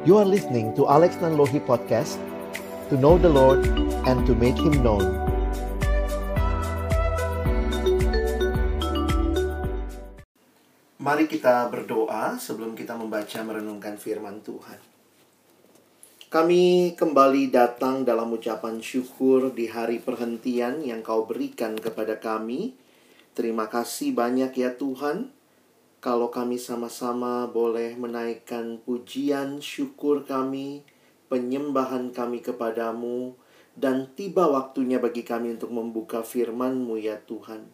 You are listening to Alex Nanlohi Podcast To know the Lord and to make Him known. Mari kita berdoa sebelum kita membaca merenungkan firman Tuhan. Kami kembali datang dalam ucapan syukur di hari perhentian yang kau berikan kepada kami. Terima kasih banyak ya Tuhan kalau kami sama-sama boleh menaikkan pujian syukur kami, penyembahan kami kepadamu, dan tiba waktunya bagi kami untuk membuka firman-Mu ya Tuhan.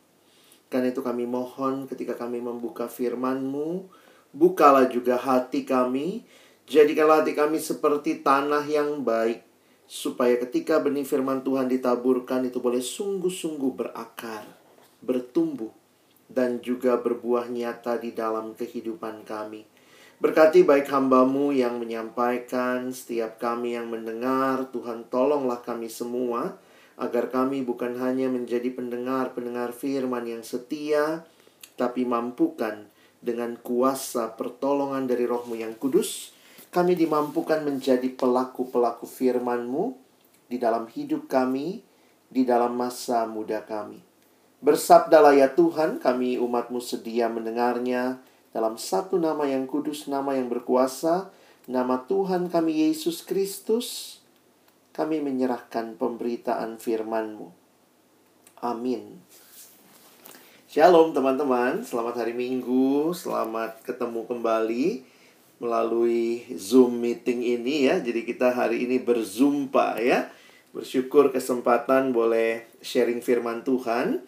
Karena itu kami mohon ketika kami membuka firman-Mu, bukalah juga hati kami, jadikanlah hati kami seperti tanah yang baik, supaya ketika benih firman Tuhan ditaburkan itu boleh sungguh-sungguh berakar, bertumbuh, dan juga berbuah nyata di dalam kehidupan kami. Berkati baik hambamu yang menyampaikan, setiap kami yang mendengar, Tuhan tolonglah kami semua, agar kami bukan hanya menjadi pendengar-pendengar firman yang setia, tapi mampukan dengan kuasa pertolongan dari rohmu yang kudus, kami dimampukan menjadi pelaku-pelaku firman-Mu di dalam hidup kami, di dalam masa muda kami. Bersabdalah ya Tuhan, kami umatmu sedia mendengarnya dalam satu nama yang kudus, nama yang berkuasa, nama Tuhan kami Yesus Kristus. Kami menyerahkan pemberitaan firman-Mu. Amin. Shalom teman-teman, selamat hari Minggu, selamat ketemu kembali melalui Zoom meeting ini ya. Jadi kita hari ini berzumpa ya. Bersyukur kesempatan boleh sharing firman Tuhan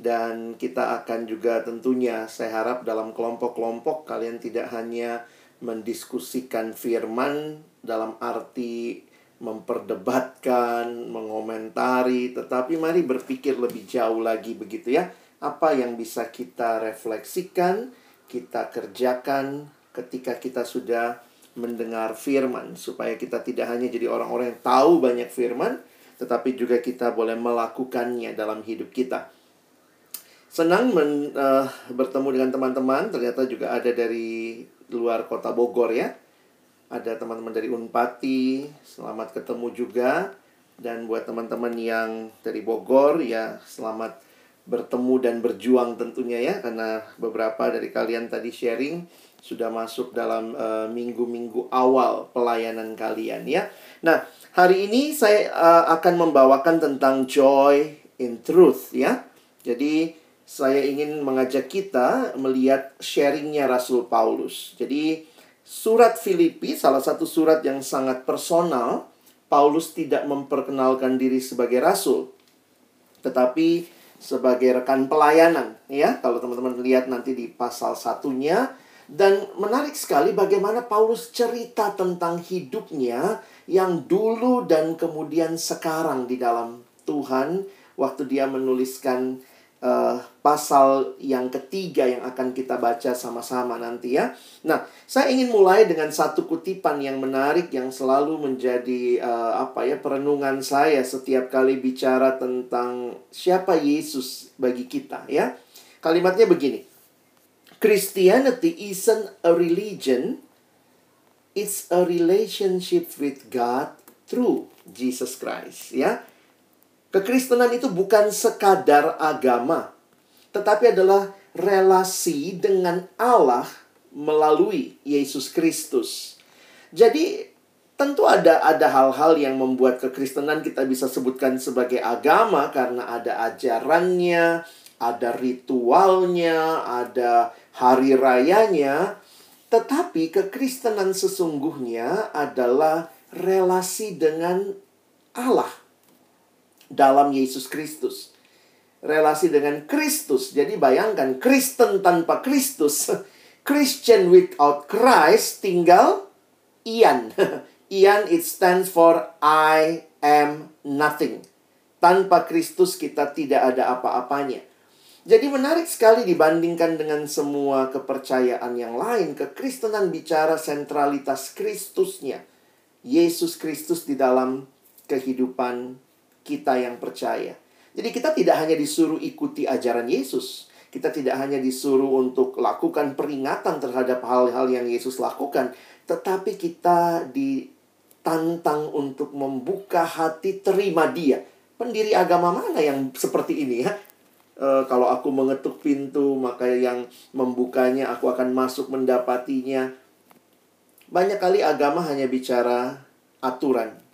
dan kita akan juga tentunya saya harap dalam kelompok-kelompok kalian tidak hanya mendiskusikan firman dalam arti memperdebatkan, mengomentari, tetapi mari berpikir lebih jauh lagi begitu ya. Apa yang bisa kita refleksikan, kita kerjakan ketika kita sudah mendengar firman supaya kita tidak hanya jadi orang-orang yang tahu banyak firman, tetapi juga kita boleh melakukannya dalam hidup kita. Senang men, uh, bertemu dengan teman-teman. Ternyata juga ada dari luar kota Bogor ya. Ada teman-teman dari Unpati. Selamat ketemu juga. Dan buat teman-teman yang dari Bogor ya selamat bertemu dan berjuang tentunya ya. Karena beberapa dari kalian tadi sharing sudah masuk dalam uh, minggu-minggu awal pelayanan kalian ya. Nah, hari ini saya uh, akan membawakan tentang joy in truth ya. Jadi saya ingin mengajak kita melihat sharingnya Rasul Paulus. Jadi surat Filipi salah satu surat yang sangat personal. Paulus tidak memperkenalkan diri sebagai rasul, tetapi sebagai rekan pelayanan ya kalau teman-teman lihat nanti di pasal satunya dan menarik sekali bagaimana Paulus cerita tentang hidupnya yang dulu dan kemudian sekarang di dalam Tuhan waktu dia menuliskan uh, pasal yang ketiga yang akan kita baca sama-sama nanti ya. Nah, saya ingin mulai dengan satu kutipan yang menarik yang selalu menjadi uh, apa ya perenungan saya setiap kali bicara tentang siapa Yesus bagi kita ya. Kalimatnya begini. Christianity isn't a religion, it's a relationship with God through Jesus Christ ya. Kekristenan itu bukan sekadar agama, tetapi adalah relasi dengan Allah melalui Yesus Kristus. Jadi tentu ada ada hal-hal yang membuat kekristenan kita bisa sebutkan sebagai agama karena ada ajarannya, ada ritualnya, ada hari rayanya. Tetapi kekristenan sesungguhnya adalah relasi dengan Allah dalam Yesus Kristus. Relasi dengan Kristus. Jadi bayangkan Kristen tanpa Kristus. Christian without Christ tinggal Ian. Ian it stands for I am nothing. Tanpa Kristus kita tidak ada apa-apanya. Jadi menarik sekali dibandingkan dengan semua kepercayaan yang lain. Kekristenan bicara sentralitas Kristusnya. Yesus Kristus di dalam kehidupan kita yang percaya. Jadi kita tidak hanya disuruh ikuti ajaran Yesus. Kita tidak hanya disuruh untuk lakukan peringatan terhadap hal-hal yang Yesus lakukan, tetapi kita ditantang untuk membuka hati terima Dia. Pendiri agama mana yang seperti ini ya? E, kalau aku mengetuk pintu, maka yang membukanya aku akan masuk mendapatinya. Banyak kali agama hanya bicara aturan.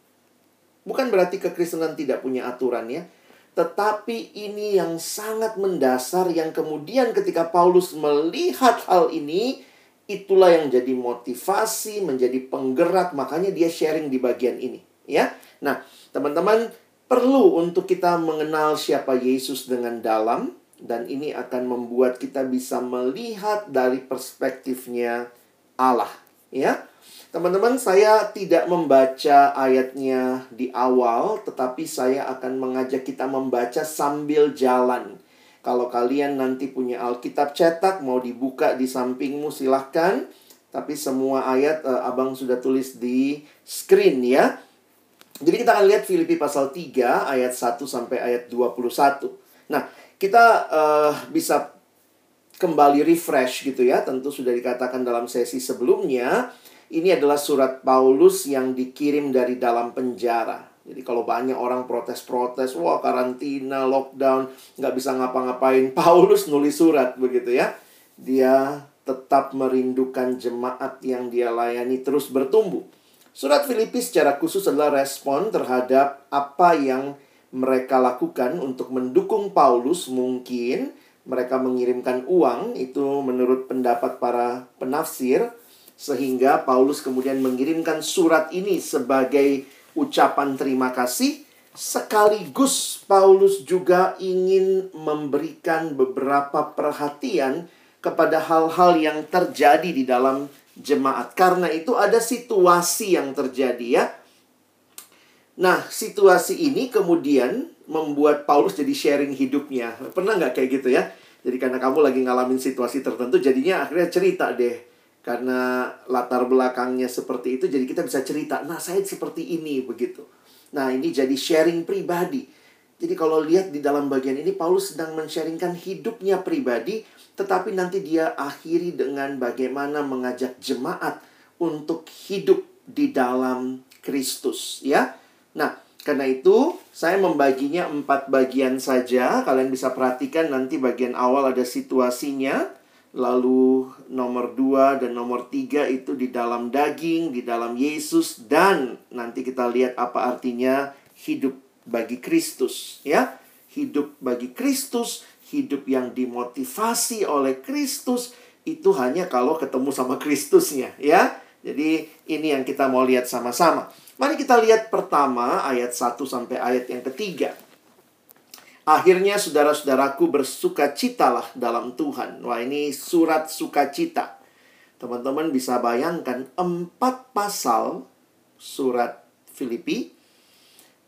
Bukan berarti kekristenan tidak punya aturan ya. Tetapi ini yang sangat mendasar yang kemudian ketika Paulus melihat hal ini, itulah yang jadi motivasi, menjadi penggerak, makanya dia sharing di bagian ini, ya. Nah, teman-teman perlu untuk kita mengenal siapa Yesus dengan dalam dan ini akan membuat kita bisa melihat dari perspektifnya Allah, ya. Teman-teman, saya tidak membaca ayatnya di awal, tetapi saya akan mengajak kita membaca sambil jalan. Kalau kalian nanti punya Alkitab cetak, mau dibuka di sampingmu, silahkan. Tapi semua ayat uh, abang sudah tulis di screen ya. Jadi kita akan lihat Filipi pasal 3 ayat 1 sampai ayat 21. Nah, kita uh, bisa kembali refresh gitu ya. Tentu sudah dikatakan dalam sesi sebelumnya ini adalah surat Paulus yang dikirim dari dalam penjara. Jadi kalau banyak orang protes-protes, wah karantina, lockdown, nggak bisa ngapa-ngapain. Paulus nulis surat begitu ya. Dia tetap merindukan jemaat yang dia layani terus bertumbuh. Surat Filipi secara khusus adalah respon terhadap apa yang mereka lakukan untuk mendukung Paulus. Mungkin mereka mengirimkan uang, itu menurut pendapat para penafsir sehingga Paulus kemudian mengirimkan surat ini sebagai ucapan terima kasih sekaligus Paulus juga ingin memberikan beberapa perhatian kepada hal-hal yang terjadi di dalam jemaat. Karena itu ada situasi yang terjadi ya. Nah, situasi ini kemudian membuat Paulus jadi sharing hidupnya. Pernah nggak kayak gitu ya? Jadi karena kamu lagi ngalamin situasi tertentu, jadinya akhirnya cerita deh karena latar belakangnya seperti itu jadi kita bisa cerita nah saya seperti ini begitu. Nah ini jadi sharing pribadi. Jadi kalau lihat di dalam bagian ini Paulus sedang men-sharingkan hidupnya pribadi tetapi nanti dia akhiri dengan bagaimana mengajak jemaat untuk hidup di dalam Kristus ya. Nah karena itu saya membaginya empat bagian saja. Kalian bisa perhatikan nanti bagian awal ada situasinya Lalu nomor dua dan nomor tiga itu di dalam daging, di dalam Yesus. Dan nanti kita lihat apa artinya hidup bagi Kristus. ya Hidup bagi Kristus, hidup yang dimotivasi oleh Kristus. Itu hanya kalau ketemu sama Kristusnya. ya Jadi ini yang kita mau lihat sama-sama. Mari kita lihat pertama ayat 1 sampai ayat yang ketiga. Akhirnya saudara-saudaraku bersukacitalah dalam Tuhan. Wah ini surat sukacita. Teman-teman bisa bayangkan empat pasal surat Filipi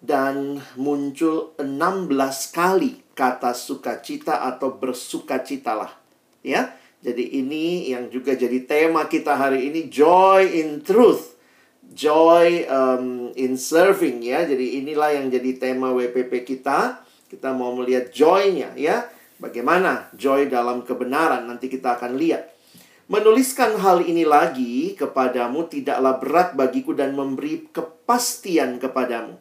dan muncul 16 kali kata sukacita atau bersukacitalah. Ya. Jadi ini yang juga jadi tema kita hari ini joy in truth. Joy um, in serving ya. Jadi inilah yang jadi tema WPP kita kita mau melihat joy-nya ya. Bagaimana joy dalam kebenaran nanti kita akan lihat. Menuliskan hal ini lagi kepadamu tidaklah berat bagiku dan memberi kepastian kepadamu.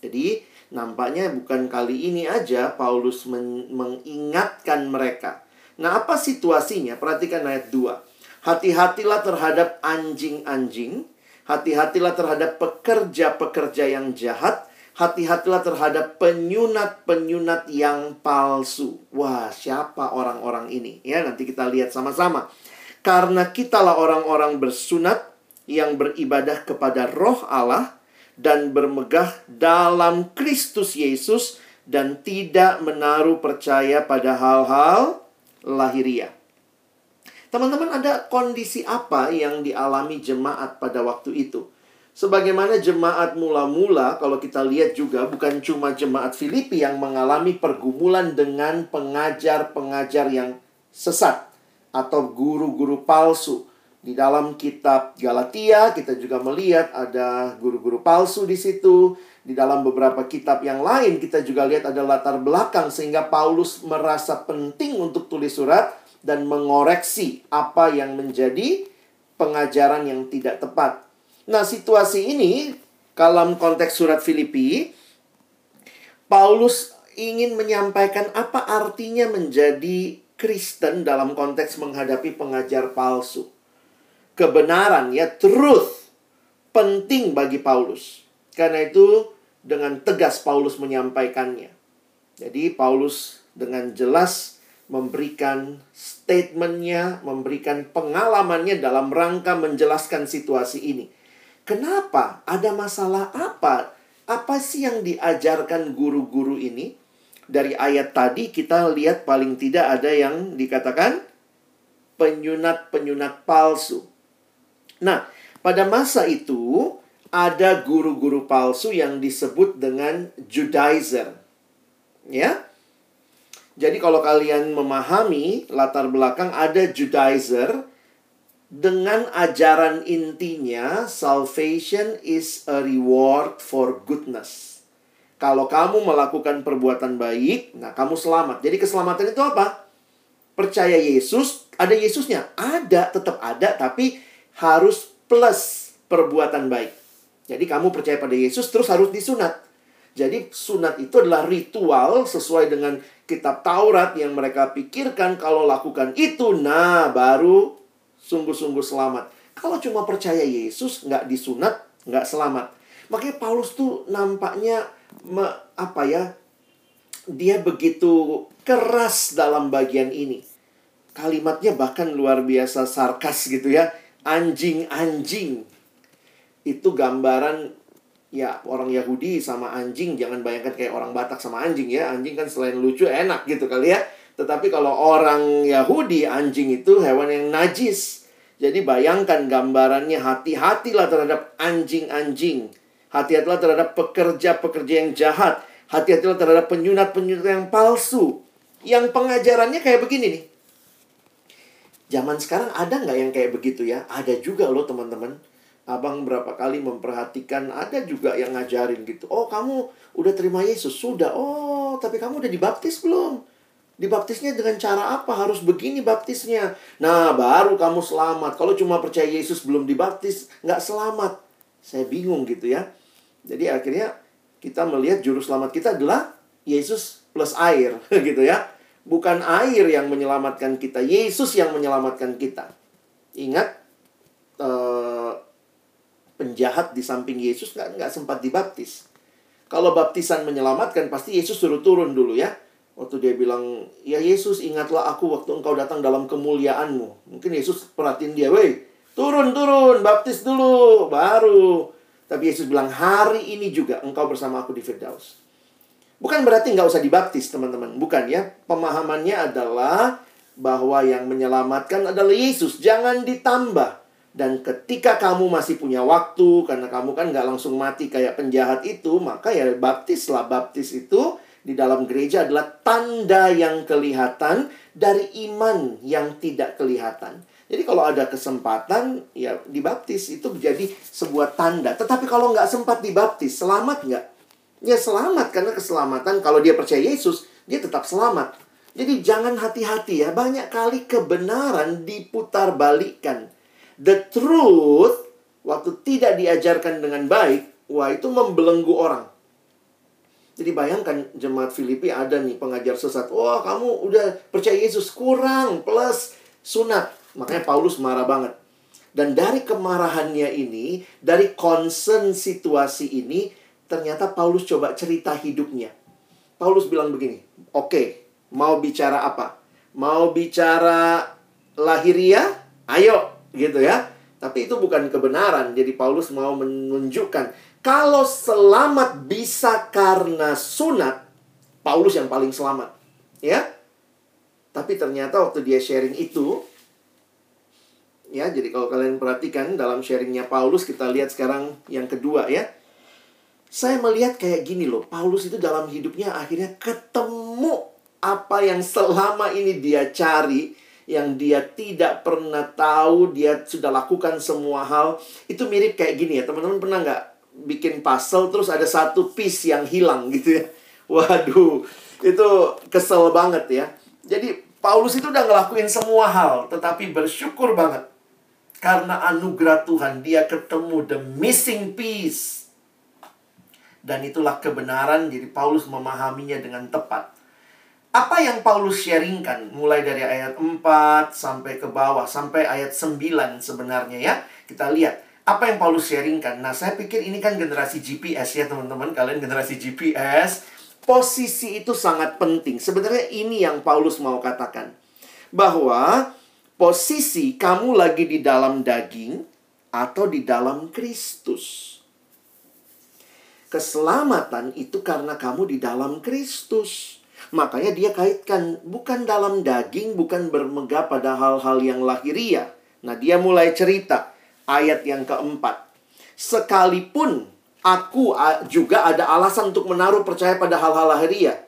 Jadi, nampaknya bukan kali ini aja Paulus men mengingatkan mereka. Nah, apa situasinya? Perhatikan ayat 2. Hati-hatilah terhadap anjing-anjing, hati-hatilah terhadap pekerja-pekerja yang jahat, Hati-hatilah terhadap penyunat-penyunat yang palsu. Wah, siapa orang-orang ini? Ya, nanti kita lihat sama-sama. Karena kitalah orang-orang bersunat yang beribadah kepada roh Allah dan bermegah dalam Kristus Yesus dan tidak menaruh percaya pada hal-hal lahiriah. Teman-teman, ada kondisi apa yang dialami jemaat pada waktu itu? Sebagaimana jemaat mula-mula, kalau kita lihat juga bukan cuma jemaat Filipi yang mengalami pergumulan dengan pengajar-pengajar yang sesat atau guru-guru palsu. Di dalam kitab Galatia kita juga melihat ada guru-guru palsu di situ. Di dalam beberapa kitab yang lain kita juga lihat ada latar belakang sehingga Paulus merasa penting untuk tulis surat dan mengoreksi apa yang menjadi pengajaran yang tidak tepat. Nah, situasi ini dalam konteks surat Filipi Paulus ingin menyampaikan apa artinya menjadi Kristen dalam konteks menghadapi pengajar palsu kebenaran ya truth penting bagi Paulus. Karena itu dengan tegas Paulus menyampaikannya. Jadi Paulus dengan jelas memberikan statementnya, memberikan pengalamannya dalam rangka menjelaskan situasi ini. Kenapa? Ada masalah apa? Apa sih yang diajarkan guru-guru ini? Dari ayat tadi kita lihat paling tidak ada yang dikatakan penyunat-penyunat palsu. Nah, pada masa itu ada guru-guru palsu yang disebut dengan Judaizer. Ya. Jadi kalau kalian memahami latar belakang ada Judaizer dengan ajaran intinya salvation is a reward for goodness. Kalau kamu melakukan perbuatan baik, nah kamu selamat. Jadi keselamatan itu apa? Percaya Yesus, ada Yesusnya, ada, tetap ada, tapi harus plus perbuatan baik. Jadi kamu percaya pada Yesus terus harus disunat. Jadi sunat itu adalah ritual sesuai dengan kitab Taurat yang mereka pikirkan kalau lakukan itu, nah baru sungguh-sungguh selamat. Kalau cuma percaya Yesus nggak disunat, nggak selamat. Makanya Paulus tuh nampaknya me, apa ya? Dia begitu keras dalam bagian ini. Kalimatnya bahkan luar biasa sarkas gitu ya anjing-anjing. Itu gambaran ya orang Yahudi sama anjing jangan bayangkan kayak orang Batak sama anjing ya. Anjing kan selain lucu enak gitu kali ya. Tetapi kalau orang Yahudi anjing itu hewan yang najis. Jadi bayangkan gambarannya hati-hatilah terhadap anjing-anjing. Hati-hatilah terhadap pekerja-pekerja yang jahat. Hati-hatilah terhadap penyunat-penyunat yang palsu. Yang pengajarannya kayak begini nih. Zaman sekarang ada nggak yang kayak begitu ya? Ada juga loh teman-teman. Abang berapa kali memperhatikan ada juga yang ngajarin gitu. Oh kamu udah terima Yesus? Sudah. Oh tapi kamu udah dibaptis belum? Dibaptisnya dengan cara apa? Harus begini baptisnya. Nah baru kamu selamat. Kalau cuma percaya Yesus belum dibaptis, nggak selamat. Saya bingung gitu ya. Jadi akhirnya kita melihat juru selamat kita adalah Yesus plus air gitu ya. Bukan air yang menyelamatkan kita, Yesus yang menyelamatkan kita. Ingat, uh, penjahat di samping Yesus nggak nggak sempat dibaptis. Kalau baptisan menyelamatkan, pasti Yesus suruh turun dulu ya. Waktu dia bilang, ya Yesus ingatlah aku waktu engkau datang dalam kemuliaanmu. Mungkin Yesus perhatiin dia, weh turun, turun, baptis dulu, baru. Tapi Yesus bilang, hari ini juga engkau bersama aku di Firdaus. Bukan berarti nggak usah dibaptis, teman-teman. Bukan ya. Pemahamannya adalah bahwa yang menyelamatkan adalah Yesus. Jangan ditambah. Dan ketika kamu masih punya waktu, karena kamu kan nggak langsung mati kayak penjahat itu, maka ya baptislah. Baptis itu di dalam gereja adalah tanda yang kelihatan dari iman yang tidak kelihatan. Jadi kalau ada kesempatan, ya dibaptis itu menjadi sebuah tanda. Tetapi kalau nggak sempat dibaptis, selamat nggak? Ya selamat karena keselamatan kalau dia percaya Yesus, dia tetap selamat. Jadi jangan hati-hati ya, banyak kali kebenaran diputar balikan. The truth waktu tidak diajarkan dengan baik, wah itu membelenggu orang. Jadi bayangkan jemaat Filipi ada nih pengajar sesat. Wah kamu udah percaya Yesus kurang plus sunat. Makanya Paulus marah banget. Dan dari kemarahannya ini, dari concern situasi ini, ternyata Paulus coba cerita hidupnya. Paulus bilang begini, oke, okay, mau bicara apa? Mau bicara lahiriah? Ayo, gitu ya. Tapi itu bukan kebenaran. Jadi Paulus mau menunjukkan kalau selamat bisa karena sunat, Paulus yang paling selamat. Ya. Tapi ternyata waktu dia sharing itu, ya, jadi kalau kalian perhatikan dalam sharingnya Paulus, kita lihat sekarang yang kedua ya saya melihat kayak gini loh, Paulus itu dalam hidupnya akhirnya ketemu apa yang selama ini dia cari yang dia tidak pernah tahu, dia sudah lakukan semua hal. Itu mirip kayak gini ya, teman-teman pernah nggak bikin puzzle terus ada satu piece yang hilang gitu ya. Waduh, itu kesel banget ya. Jadi Paulus itu udah ngelakuin semua hal, tetapi bersyukur banget. Karena anugerah Tuhan, dia ketemu the missing piece. Dan itulah kebenaran, jadi Paulus memahaminya dengan tepat. Apa yang Paulus sharingkan mulai dari ayat 4 sampai ke bawah sampai ayat 9 sebenarnya ya. Kita lihat apa yang Paulus sharingkan. Nah, saya pikir ini kan generasi GPS ya teman-teman. Kalian generasi GPS. Posisi itu sangat penting. Sebenarnya ini yang Paulus mau katakan. Bahwa posisi kamu lagi di dalam daging atau di dalam Kristus. Keselamatan itu karena kamu di dalam Kristus. Makanya dia kaitkan bukan dalam daging, bukan bermegah pada hal-hal yang lahiriah. Nah, dia mulai cerita ayat yang keempat. Sekalipun aku juga ada alasan untuk menaruh percaya pada hal-hal lahiriah.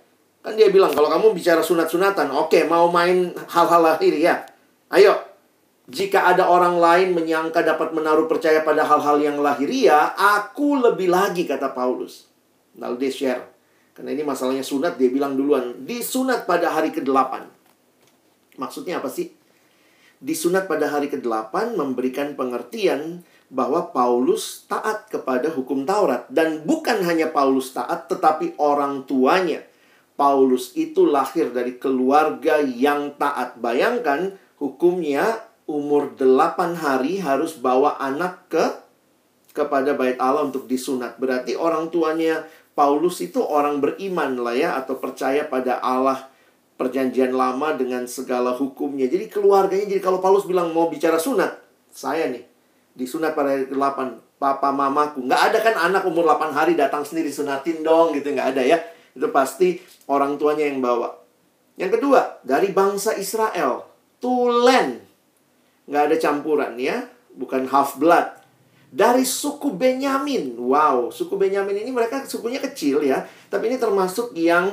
Kan dia bilang, kalau kamu bicara sunat-sunatan, oke, okay, mau main hal-hal lahiriah. Ayo, jika ada orang lain menyangka dapat menaruh percaya pada hal-hal yang lahiriah, aku lebih lagi, kata Paulus. Lalu dia share. Karena ini masalahnya sunat, dia bilang duluan. Disunat pada hari ke-8. Maksudnya apa sih? Disunat pada hari ke-8 memberikan pengertian bahwa Paulus taat kepada hukum Taurat. Dan bukan hanya Paulus taat, tetapi orang tuanya. Paulus itu lahir dari keluarga yang taat. Bayangkan hukumnya umur 8 hari harus bawa anak ke kepada bait Allah untuk disunat. Berarti orang tuanya Paulus itu orang beriman lah ya atau percaya pada Allah perjanjian lama dengan segala hukumnya. Jadi keluarganya jadi kalau Paulus bilang mau bicara sunat, saya nih disunat pada hari ke-8 papa mamaku. Nggak ada kan anak umur 8 hari datang sendiri sunatin dong gitu nggak ada ya. Itu pasti orang tuanya yang bawa. Yang kedua, dari bangsa Israel, tulen. Nggak ada campuran ya, bukan half blood dari suku Benyamin. Wow, suku Benyamin ini mereka sukunya kecil ya, tapi ini termasuk yang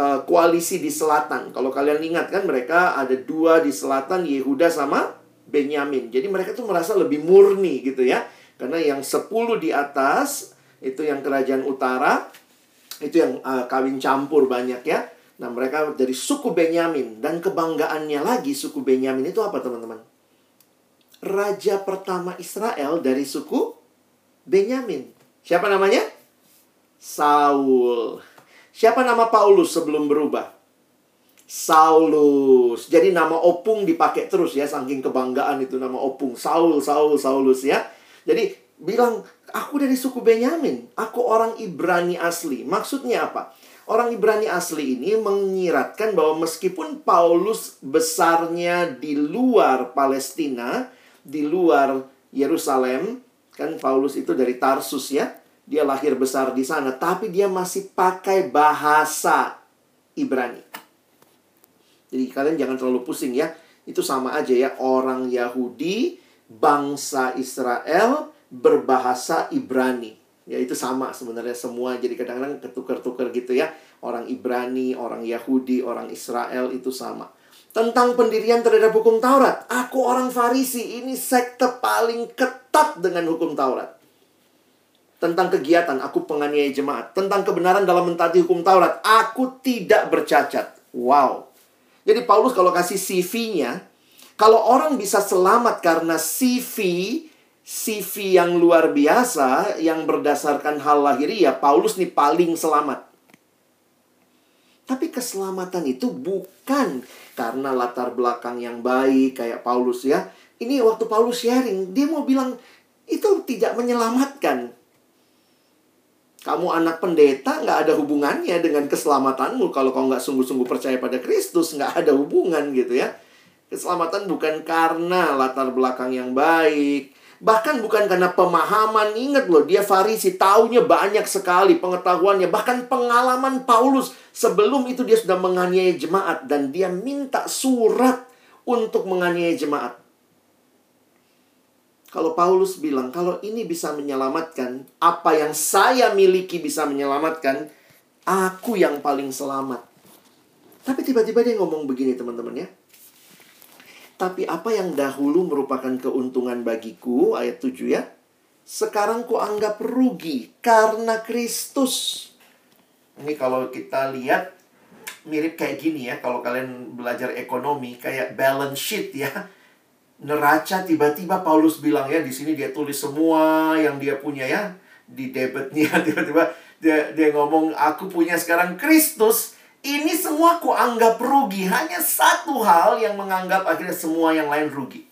uh, koalisi di selatan. Kalau kalian ingat kan mereka ada dua di selatan Yehuda sama Benyamin. Jadi mereka tuh merasa lebih murni gitu ya. Karena yang sepuluh di atas itu yang kerajaan utara itu yang uh, kawin campur banyak ya. Nah, mereka dari suku Benyamin dan kebanggaannya lagi suku Benyamin itu apa teman-teman? raja pertama Israel dari suku Benyamin. Siapa namanya? Saul. Siapa nama Paulus sebelum berubah? Saulus. Jadi nama opung dipakai terus ya, saking kebanggaan itu nama opung. Saul, Saul, Saulus ya. Jadi bilang, aku dari suku Benyamin. Aku orang Ibrani asli. Maksudnya apa? Orang Ibrani asli ini menyiratkan bahwa meskipun Paulus besarnya di luar Palestina, di luar Yerusalem. Kan Paulus itu dari Tarsus ya. Dia lahir besar di sana, tapi dia masih pakai bahasa Ibrani. Jadi kalian jangan terlalu pusing ya. Itu sama aja ya, orang Yahudi, bangsa Israel berbahasa Ibrani. Ya itu sama sebenarnya semua. Jadi kadang-kadang ketukar-tukar gitu ya. Orang Ibrani, orang Yahudi, orang Israel itu sama tentang pendirian terhadap hukum Taurat. Aku orang Farisi, ini sekte paling ketat dengan hukum Taurat. Tentang kegiatan, aku penganiaya jemaat. Tentang kebenaran dalam mentaati hukum Taurat, aku tidak bercacat. Wow. Jadi Paulus kalau kasih CV-nya, kalau orang bisa selamat karena CV, CV yang luar biasa, yang berdasarkan hal lahiriah, Paulus nih paling selamat. Tapi keselamatan itu bukan karena latar belakang yang baik kayak Paulus ya. Ini waktu Paulus sharing, dia mau bilang itu tidak menyelamatkan. Kamu anak pendeta nggak ada hubungannya dengan keselamatanmu kalau kau nggak sungguh-sungguh percaya pada Kristus nggak ada hubungan gitu ya. Keselamatan bukan karena latar belakang yang baik, Bahkan bukan karena pemahaman, ingat loh, dia Farisi, taunya banyak sekali pengetahuannya. Bahkan pengalaman Paulus, sebelum itu dia sudah menganiaya jemaat. Dan dia minta surat untuk menganiaya jemaat. Kalau Paulus bilang, kalau ini bisa menyelamatkan, apa yang saya miliki bisa menyelamatkan, aku yang paling selamat. Tapi tiba-tiba dia ngomong begini teman-teman ya. Tapi apa yang dahulu merupakan keuntungan bagiku, ayat 7 ya. Sekarang ku anggap rugi karena Kristus. Ini kalau kita lihat mirip kayak gini ya. Kalau kalian belajar ekonomi kayak balance sheet ya. Neraca tiba-tiba Paulus bilang ya di sini dia tulis semua yang dia punya ya di debitnya tiba-tiba dia dia ngomong aku punya sekarang Kristus ini semua ku anggap rugi. Hanya satu hal yang menganggap akhirnya semua yang lain rugi.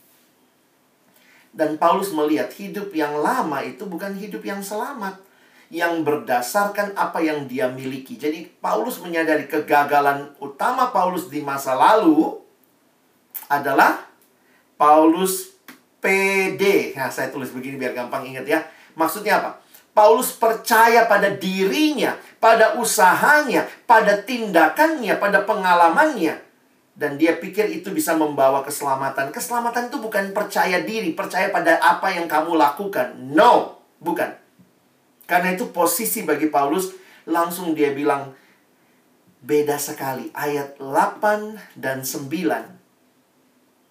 Dan Paulus melihat hidup yang lama itu bukan hidup yang selamat. Yang berdasarkan apa yang dia miliki. Jadi Paulus menyadari kegagalan utama Paulus di masa lalu adalah Paulus PD. Nah, saya tulis begini biar gampang ingat ya. Maksudnya apa? Paulus percaya pada dirinya, pada usahanya, pada tindakannya, pada pengalamannya. Dan dia pikir itu bisa membawa keselamatan. Keselamatan itu bukan percaya diri, percaya pada apa yang kamu lakukan. No, bukan. Karena itu posisi bagi Paulus, langsung dia bilang, beda sekali. Ayat 8 dan 9.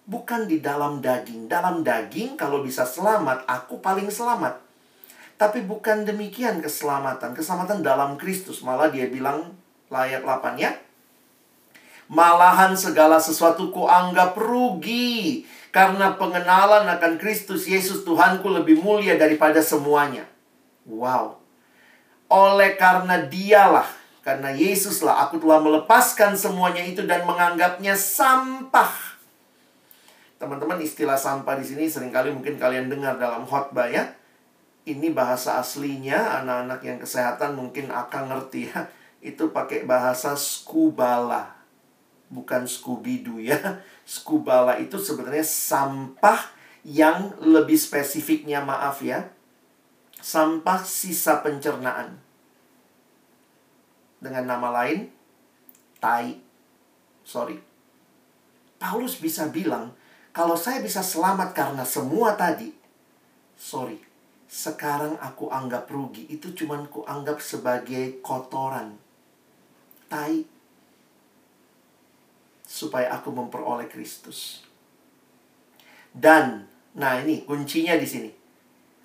Bukan di dalam daging. Dalam daging, kalau bisa selamat, aku paling selamat. Tapi bukan demikian keselamatan. Keselamatan dalam Kristus. Malah dia bilang layak 8 ya. Malahan segala sesuatu ku anggap rugi. Karena pengenalan akan Kristus Yesus Tuhanku lebih mulia daripada semuanya. Wow. Oleh karena dialah, karena Yesuslah aku telah melepaskan semuanya itu dan menganggapnya sampah. Teman-teman istilah sampah di sini sering kali mungkin kalian dengar dalam khotbah ya ini bahasa aslinya anak-anak yang kesehatan mungkin akan ngerti ya. Itu pakai bahasa skubala. Bukan skubidu ya. Skubala itu sebenarnya sampah yang lebih spesifiknya maaf ya. Sampah sisa pencernaan. Dengan nama lain, tai. Sorry. Paulus bisa bilang, kalau saya bisa selamat karena semua tadi, sorry, sekarang aku anggap rugi. Itu cuman ku anggap sebagai kotoran. Tai. Supaya aku memperoleh Kristus. Dan nah ini kuncinya di sini.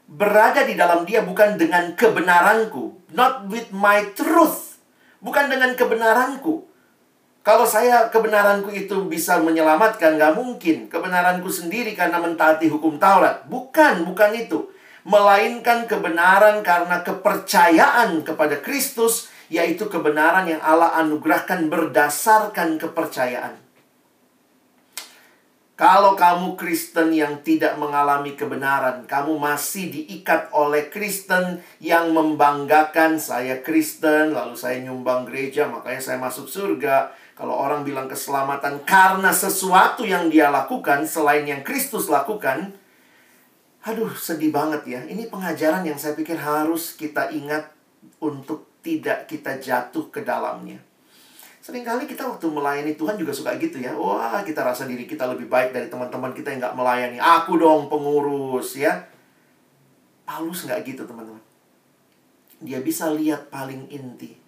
Berada di dalam dia bukan dengan kebenaranku. Not with my truth. Bukan dengan kebenaranku kalau saya kebenaranku itu bisa menyelamatkan, nggak mungkin. Kebenaranku sendiri karena mentaati hukum Taurat. Bukan, bukan itu melainkan kebenaran karena kepercayaan kepada Kristus, yaitu kebenaran yang Allah anugerahkan berdasarkan kepercayaan. Kalau kamu Kristen yang tidak mengalami kebenaran, kamu masih diikat oleh Kristen yang membanggakan saya Kristen, lalu saya nyumbang gereja, makanya saya masuk surga. Kalau orang bilang keselamatan karena sesuatu yang dia lakukan selain yang Kristus lakukan, Aduh, sedih banget ya. Ini pengajaran yang saya pikir harus kita ingat untuk tidak kita jatuh ke dalamnya. Seringkali kita waktu melayani Tuhan juga suka gitu ya. Wah, kita rasa diri kita lebih baik dari teman-teman kita yang nggak melayani. Aku dong pengurus ya. Paulus nggak gitu teman-teman. Dia bisa lihat paling inti.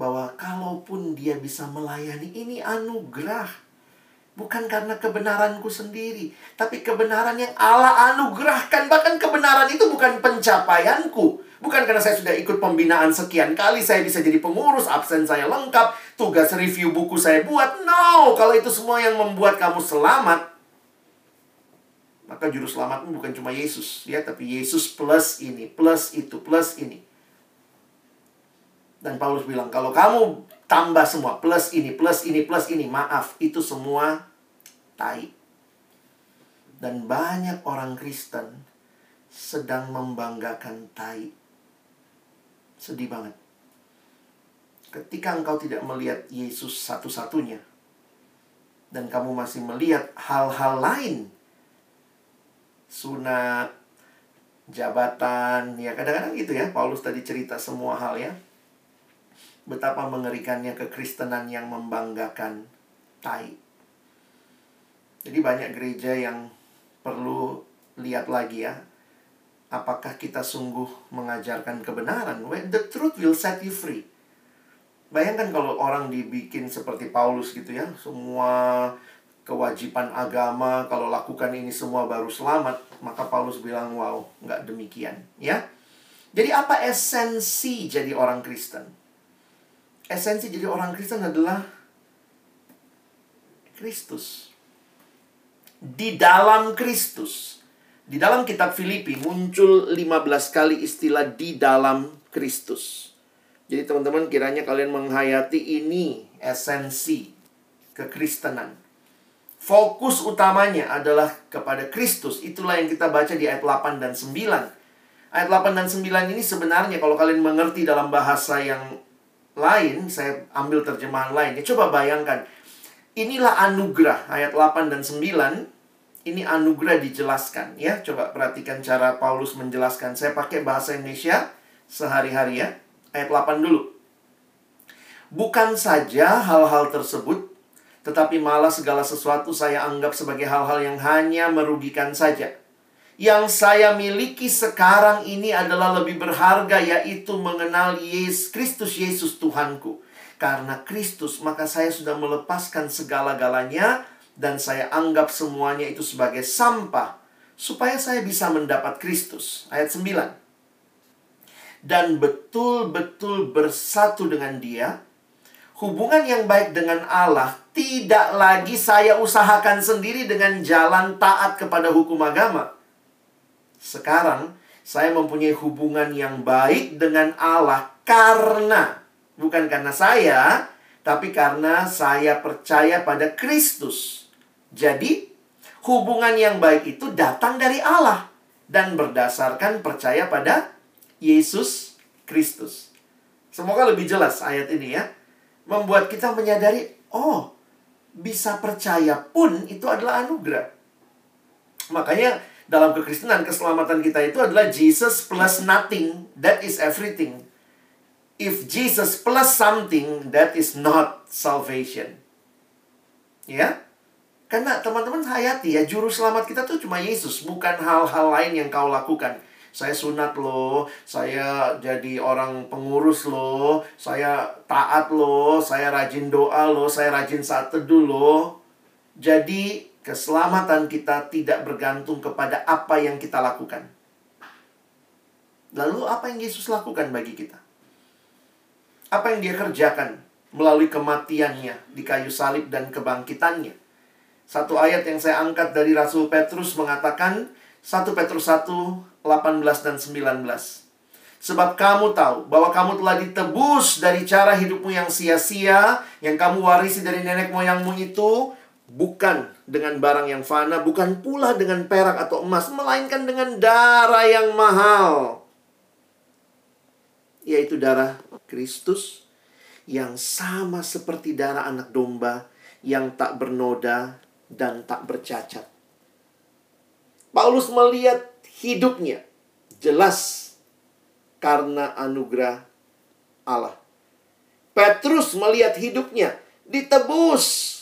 Bahwa kalaupun dia bisa melayani, ini anugerah Bukan karena kebenaranku sendiri, tapi kebenaran yang Allah anugerahkan. Bahkan kebenaran itu bukan pencapaianku. Bukan karena saya sudah ikut pembinaan sekian kali, saya bisa jadi pengurus, absen saya lengkap, tugas review buku saya buat. No, kalau itu semua yang membuat kamu selamat, maka juru selamatmu bukan cuma Yesus, ya, tapi Yesus plus ini, plus itu, plus ini. Dan Paulus bilang, kalau kamu tambah semua plus ini plus ini plus ini maaf itu semua tai. Dan banyak orang Kristen sedang membanggakan tai. Sedih banget. Ketika engkau tidak melihat Yesus satu-satunya dan kamu masih melihat hal-hal lain sunat jabatan ya kadang-kadang gitu ya Paulus tadi cerita semua hal ya Betapa mengerikannya kekristenan yang membanggakan tai. Jadi banyak gereja yang perlu lihat lagi ya. Apakah kita sungguh mengajarkan kebenaran? When the truth will set you free. Bayangkan kalau orang dibikin seperti Paulus gitu ya. Semua kewajiban agama, kalau lakukan ini semua baru selamat, maka Paulus bilang, wow, nggak demikian. Ya, Jadi apa esensi jadi orang Kristen? Esensi jadi orang Kristen adalah Kristus. Di dalam Kristus. Di dalam kitab Filipi muncul 15 kali istilah di dalam Kristus. Jadi teman-teman kiranya kalian menghayati ini esensi kekristenan. Fokus utamanya adalah kepada Kristus. Itulah yang kita baca di ayat 8 dan 9. Ayat 8 dan 9 ini sebenarnya kalau kalian mengerti dalam bahasa yang lain, saya ambil terjemahan lain. Ya, coba bayangkan. Inilah anugerah ayat 8 dan 9 ini anugerah dijelaskan ya. Coba perhatikan cara Paulus menjelaskan. Saya pakai bahasa Indonesia sehari-hari ya. Ayat 8 dulu. Bukan saja hal-hal tersebut, tetapi malah segala sesuatu saya anggap sebagai hal-hal yang hanya merugikan saja. Yang saya miliki sekarang ini adalah lebih berharga, yaitu mengenal Yesus Kristus Yesus Tuhanku. Karena Kristus, maka saya sudah melepaskan segala-galanya, dan saya anggap semuanya itu sebagai sampah, supaya saya bisa mendapat Kristus. Ayat 9 dan betul-betul bersatu dengan Dia, hubungan yang baik dengan Allah tidak lagi saya usahakan sendiri dengan jalan taat kepada hukum agama. Sekarang saya mempunyai hubungan yang baik dengan Allah karena bukan karena saya, tapi karena saya percaya pada Kristus. Jadi, hubungan yang baik itu datang dari Allah dan berdasarkan percaya pada Yesus Kristus. Semoga lebih jelas ayat ini ya. Membuat kita menyadari, oh, bisa percaya pun itu adalah anugerah. Makanya dalam kekristenan keselamatan kita itu adalah Jesus plus nothing, that is everything. If Jesus plus something, that is not salvation. Ya? Karena teman-teman hayati ya, juru selamat kita tuh cuma Yesus, bukan hal-hal lain yang kau lakukan saya sunat loh, saya jadi orang pengurus loh, saya taat loh, saya rajin doa loh, saya rajin saat teduh loh. Jadi keselamatan kita tidak bergantung kepada apa yang kita lakukan. Lalu apa yang Yesus lakukan bagi kita? Apa yang dia kerjakan melalui kematiannya di kayu salib dan kebangkitannya? Satu ayat yang saya angkat dari Rasul Petrus mengatakan 1 Petrus 1 18 dan 19. Sebab kamu tahu bahwa kamu telah ditebus dari cara hidupmu yang sia-sia, yang kamu warisi dari nenek moyangmu itu, bukan dengan barang yang fana, bukan pula dengan perak atau emas, melainkan dengan darah yang mahal, yaitu darah Kristus yang sama seperti darah anak domba yang tak bernoda dan tak bercacat. Paulus melihat hidupnya jelas karena anugerah Allah. Petrus melihat hidupnya ditebus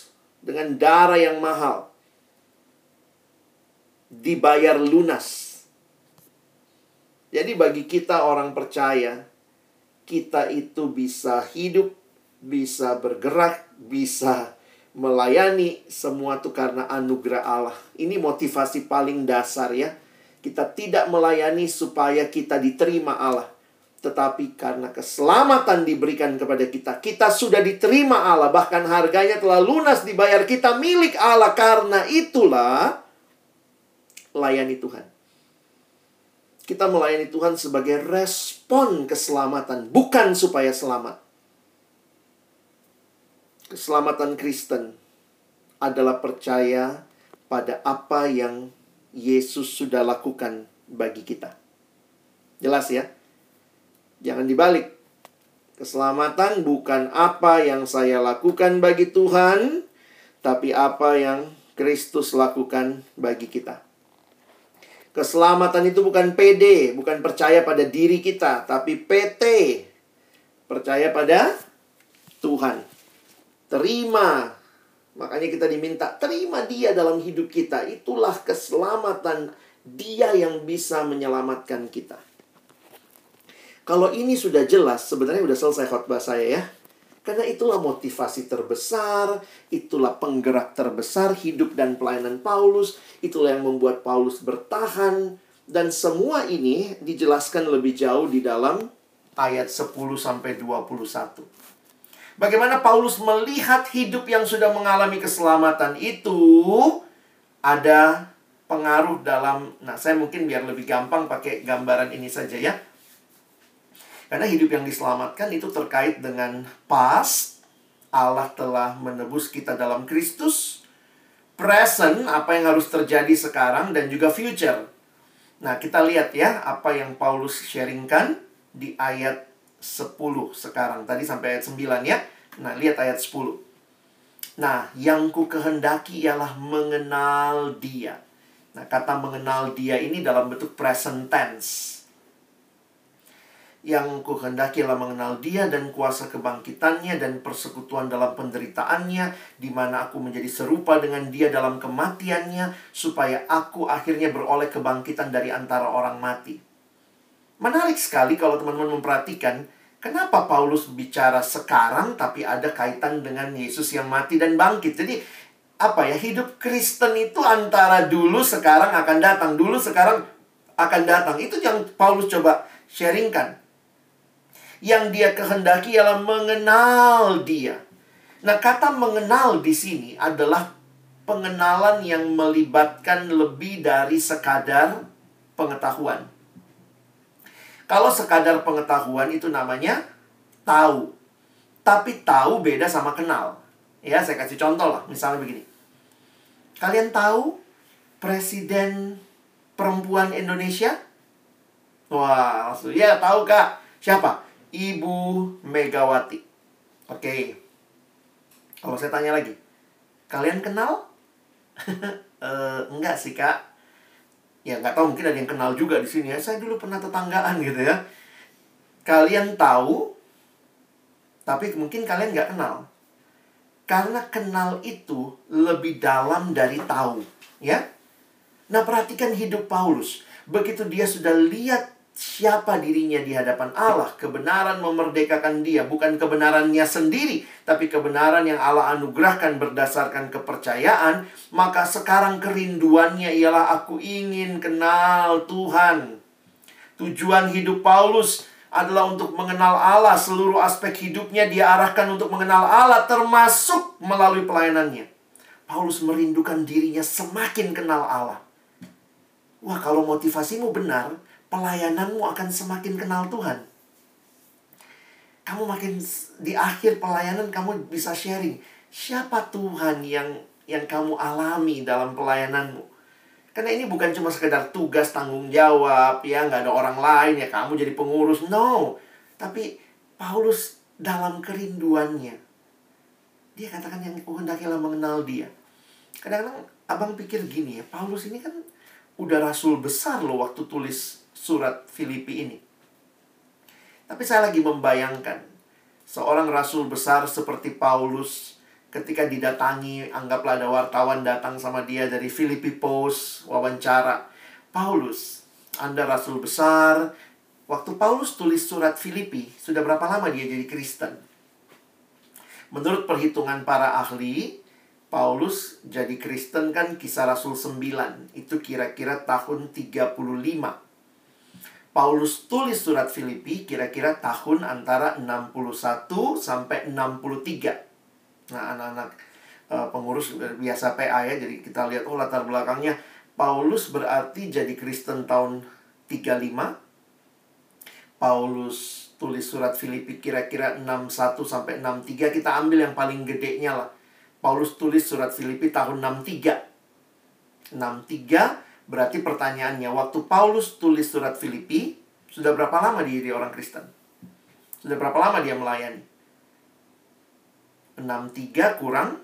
dengan darah yang mahal. Dibayar lunas. Jadi bagi kita orang percaya, kita itu bisa hidup, bisa bergerak, bisa melayani semua itu karena anugerah Allah. Ini motivasi paling dasar ya kita tidak melayani supaya kita diterima Allah. Tetapi karena keselamatan diberikan kepada kita, kita sudah diterima Allah. Bahkan harganya telah lunas dibayar kita milik Allah. Karena itulah layani Tuhan. Kita melayani Tuhan sebagai respon keselamatan, bukan supaya selamat. Keselamatan Kristen adalah percaya pada apa yang Yesus sudah lakukan bagi kita. Jelas ya? Jangan dibalik. Keselamatan bukan apa yang saya lakukan bagi Tuhan, tapi apa yang Kristus lakukan bagi kita. Keselamatan itu bukan PD, bukan percaya pada diri kita, tapi PT. Percaya pada Tuhan. Terima Makanya kita diminta terima dia dalam hidup kita. Itulah keselamatan dia yang bisa menyelamatkan kita. Kalau ini sudah jelas, sebenarnya sudah selesai khotbah saya ya. Karena itulah motivasi terbesar, itulah penggerak terbesar hidup dan pelayanan Paulus, itulah yang membuat Paulus bertahan dan semua ini dijelaskan lebih jauh di dalam ayat 10 sampai 21. Bagaimana Paulus melihat hidup yang sudah mengalami keselamatan itu ada pengaruh dalam nah saya mungkin biar lebih gampang pakai gambaran ini saja ya. Karena hidup yang diselamatkan itu terkait dengan past, Allah telah menebus kita dalam Kristus, present, apa yang harus terjadi sekarang, dan juga future. Nah, kita lihat ya apa yang Paulus sharingkan di ayat 10 sekarang. Tadi sampai ayat 9 ya. Nah, lihat ayat 10. Nah, yang ku kehendaki ialah mengenal dia. Nah, kata mengenal dia ini dalam bentuk present tense yang kuhendaki adalah mengenal dia dan kuasa kebangkitannya dan persekutuan dalam penderitaannya di mana aku menjadi serupa dengan dia dalam kematiannya supaya aku akhirnya beroleh kebangkitan dari antara orang mati. Menarik sekali kalau teman-teman memperhatikan kenapa Paulus bicara sekarang tapi ada kaitan dengan Yesus yang mati dan bangkit. Jadi apa ya hidup Kristen itu antara dulu sekarang akan datang dulu sekarang akan datang itu yang Paulus coba sharingkan yang dia kehendaki ialah mengenal dia. Nah, kata mengenal di sini adalah pengenalan yang melibatkan lebih dari sekadar pengetahuan. Kalau sekadar pengetahuan itu namanya tahu. Tapi tahu beda sama kenal. Ya, saya kasih contoh lah. Misalnya begini. Kalian tahu presiden perempuan Indonesia? Wah, langsung ya tahu Kak. Siapa? Ibu Megawati. Oke. Okay. Kalau saya tanya lagi, kalian kenal? uh, enggak sih kak. Ya nggak tahu mungkin ada yang kenal juga di sini ya. Saya dulu pernah tetanggaan gitu ya. Kalian tahu, tapi mungkin kalian nggak kenal. Karena kenal itu lebih dalam dari tahu, ya. Nah perhatikan hidup Paulus. Begitu dia sudah lihat siapa dirinya di hadapan Allah. Kebenaran memerdekakan dia, bukan kebenarannya sendiri, tapi kebenaran yang Allah anugerahkan berdasarkan kepercayaan. Maka sekarang kerinduannya ialah aku ingin kenal Tuhan. Tujuan hidup Paulus adalah untuk mengenal Allah. Seluruh aspek hidupnya dia arahkan untuk mengenal Allah, termasuk melalui pelayanannya. Paulus merindukan dirinya semakin kenal Allah. Wah, kalau motivasimu benar, pelayananmu akan semakin kenal Tuhan. Kamu makin di akhir pelayanan kamu bisa sharing siapa Tuhan yang yang kamu alami dalam pelayananmu. Karena ini bukan cuma sekedar tugas tanggung jawab ya nggak ada orang lain ya kamu jadi pengurus no. Tapi Paulus dalam kerinduannya dia katakan yang kuhendakilah mengenal dia. Kadang-kadang abang pikir gini ya Paulus ini kan udah rasul besar loh waktu tulis surat Filipi ini. Tapi saya lagi membayangkan seorang rasul besar seperti Paulus ketika didatangi, anggaplah ada wartawan datang sama dia dari Filipi Post, wawancara. Paulus, Anda rasul besar. Waktu Paulus tulis surat Filipi, sudah berapa lama dia jadi Kristen? Menurut perhitungan para ahli, Paulus jadi Kristen kan kisah Rasul 9. Itu kira-kira tahun 35 Paulus tulis surat Filipi kira-kira tahun antara 61 sampai 63. Nah, anak-anak uh, pengurus biasa PA ya, jadi kita lihat oh latar belakangnya Paulus berarti jadi Kristen tahun 35. Paulus tulis surat Filipi kira-kira 61 sampai 63. Kita ambil yang paling gedenya lah. Paulus tulis surat Filipi tahun 63. 63 Berarti pertanyaannya, waktu Paulus tulis surat Filipi, sudah berapa lama dia orang Kristen? Sudah berapa lama dia melayani? 63 kurang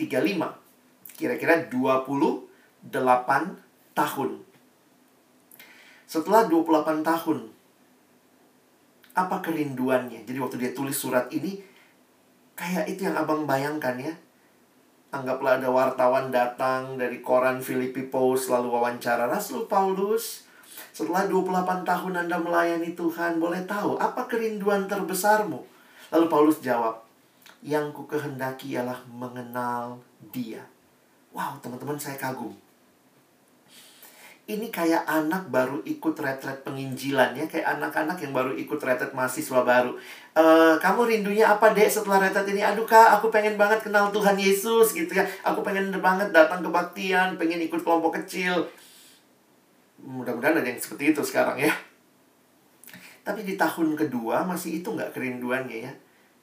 35. Kira-kira 28 tahun. Setelah 28 tahun, apa kerinduannya? Jadi waktu dia tulis surat ini, kayak itu yang abang bayangkan ya Anggaplah ada wartawan datang dari koran Filipi Post lalu wawancara Rasul Paulus. Setelah 28 tahun Anda melayani Tuhan, boleh tahu apa kerinduan terbesarmu? Lalu Paulus jawab, yang ku kehendaki ialah mengenal dia. Wow, teman-teman saya kagum. Ini kayak anak baru ikut retret penginjilan ya, kayak anak-anak yang baru ikut retret mahasiswa baru. E, kamu rindunya apa dek setelah retret ini? Aduh kak, aku pengen banget kenal Tuhan Yesus gitu ya. Aku pengen banget datang ke baktian, pengen ikut kelompok kecil. Mudah-mudahan ada yang seperti itu sekarang ya. Tapi di tahun kedua masih itu nggak kerinduannya ya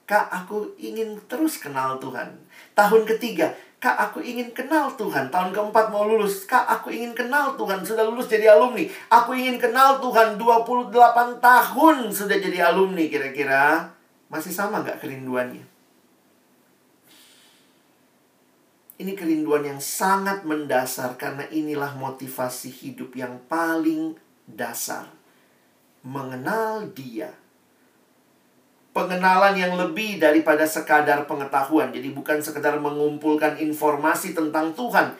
Kak, aku ingin terus kenal Tuhan. Tahun ketiga, Kak, aku ingin kenal Tuhan. Tahun keempat mau lulus. Kak, aku ingin kenal Tuhan. Sudah lulus jadi alumni. Aku ingin kenal Tuhan. 28 tahun sudah jadi alumni kira-kira. Masih sama nggak kerinduannya? Ini kerinduan yang sangat mendasar karena inilah motivasi hidup yang paling dasar. Mengenal dia pengenalan yang lebih daripada sekadar pengetahuan. Jadi bukan sekadar mengumpulkan informasi tentang Tuhan,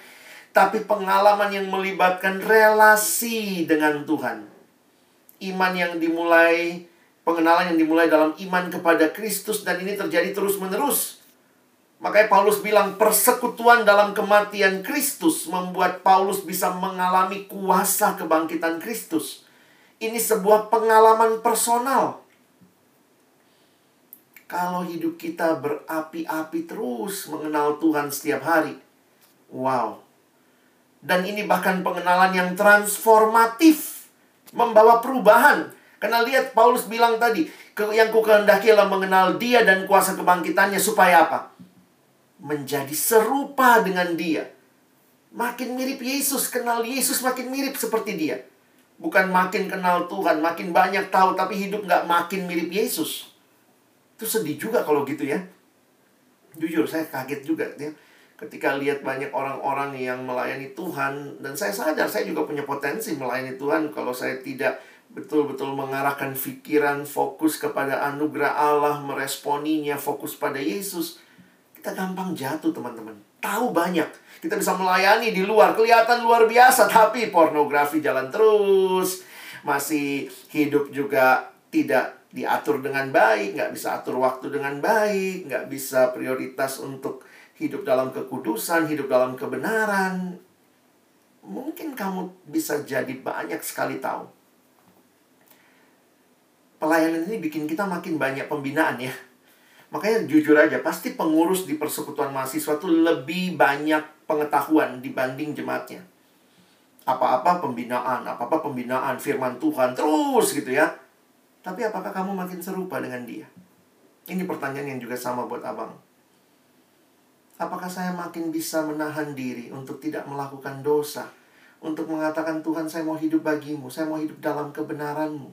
tapi pengalaman yang melibatkan relasi dengan Tuhan. Iman yang dimulai, pengenalan yang dimulai dalam iman kepada Kristus dan ini terjadi terus-menerus. Makanya Paulus bilang persekutuan dalam kematian Kristus membuat Paulus bisa mengalami kuasa kebangkitan Kristus. Ini sebuah pengalaman personal kalau hidup kita berapi-api terus mengenal Tuhan setiap hari. Wow. Dan ini bahkan pengenalan yang transformatif. Membawa perubahan. Karena lihat Paulus bilang tadi, yang ku kehendaki adalah mengenal dia dan kuasa kebangkitannya supaya apa? Menjadi serupa dengan dia. Makin mirip Yesus, kenal Yesus makin mirip seperti dia. Bukan makin kenal Tuhan, makin banyak tahu, tapi hidup nggak makin mirip Yesus. Itu sedih juga kalau gitu ya. Jujur saya kaget juga ya. Ketika lihat banyak orang-orang yang melayani Tuhan dan saya sadar saya juga punya potensi melayani Tuhan kalau saya tidak betul-betul mengarahkan pikiran fokus kepada anugerah Allah, meresponinya, fokus pada Yesus. Kita gampang jatuh, teman-teman. Tahu banyak. Kita bisa melayani di luar, kelihatan luar biasa, tapi pornografi jalan terus. Masih hidup juga tidak diatur dengan baik, nggak bisa atur waktu dengan baik, nggak bisa prioritas untuk hidup dalam kekudusan, hidup dalam kebenaran. Mungkin kamu bisa jadi banyak sekali tahu. Pelayanan ini bikin kita makin banyak pembinaan ya. Makanya jujur aja, pasti pengurus di persekutuan mahasiswa itu lebih banyak pengetahuan dibanding jemaatnya. Apa-apa pembinaan, apa-apa pembinaan firman Tuhan terus gitu ya tapi apakah kamu makin serupa dengan dia? Ini pertanyaan yang juga sama buat abang. Apakah saya makin bisa menahan diri untuk tidak melakukan dosa? Untuk mengatakan Tuhan saya mau hidup bagimu, saya mau hidup dalam kebenaranmu.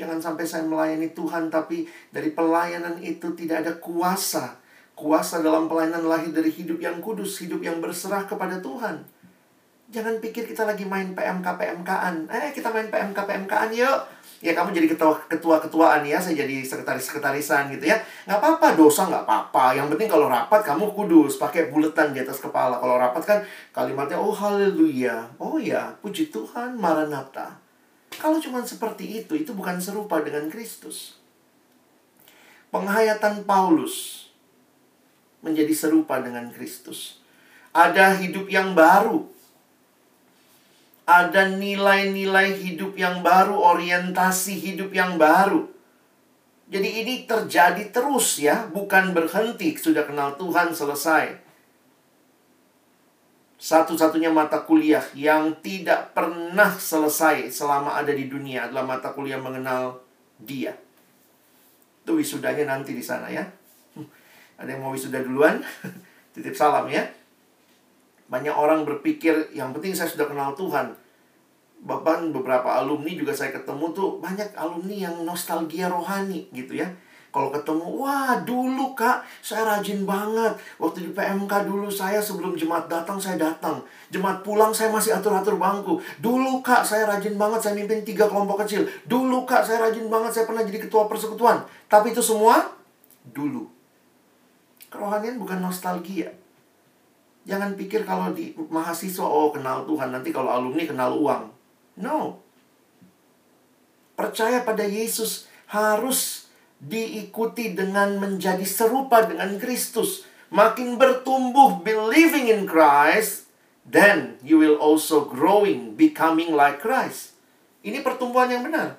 Jangan sampai saya melayani Tuhan tapi dari pelayanan itu tidak ada kuasa. Kuasa dalam pelayanan lahir dari hidup yang kudus, hidup yang berserah kepada Tuhan. Jangan pikir kita lagi main PMK PMKan. Eh, kita main PMK PMKan yuk ya kamu jadi ketua ketua ketuaan ya saya jadi sekretaris sekretarisan gitu ya. Nggak apa-apa dosa nggak apa-apa. Yang penting kalau rapat kamu kudus. Pakai buletan di atas kepala. Kalau rapat kan kalimatnya oh haleluya. Oh ya puji Tuhan maranatha. Kalau cuma seperti itu itu bukan serupa dengan Kristus. Penghayatan Paulus menjadi serupa dengan Kristus. Ada hidup yang baru ada nilai-nilai hidup yang baru, orientasi hidup yang baru. Jadi ini terjadi terus ya, bukan berhenti sudah kenal Tuhan selesai. Satu-satunya mata kuliah yang tidak pernah selesai selama ada di dunia adalah mata kuliah mengenal Dia. Itu wisudanya nanti di sana ya. Ada yang mau wisuda duluan? Titip salam ya. Banyak orang berpikir yang penting saya sudah kenal Tuhan. Bahkan beberapa alumni juga saya ketemu tuh banyak alumni yang nostalgia rohani gitu ya. Kalau ketemu, wah dulu kak, saya rajin banget. Waktu di PMK dulu saya sebelum jemaat datang, saya datang. Jemaat pulang, saya masih atur-atur bangku. Dulu kak, saya rajin banget, saya mimpin tiga kelompok kecil. Dulu kak, saya rajin banget, saya pernah jadi ketua persekutuan. Tapi itu semua, dulu. Kerohanian bukan nostalgia. Jangan pikir kalau di mahasiswa, oh kenal Tuhan, nanti kalau alumni kenal uang. No. Percaya pada Yesus harus diikuti dengan menjadi serupa dengan Kristus. Makin bertumbuh believing in Christ, then you will also growing becoming like Christ. Ini pertumbuhan yang benar.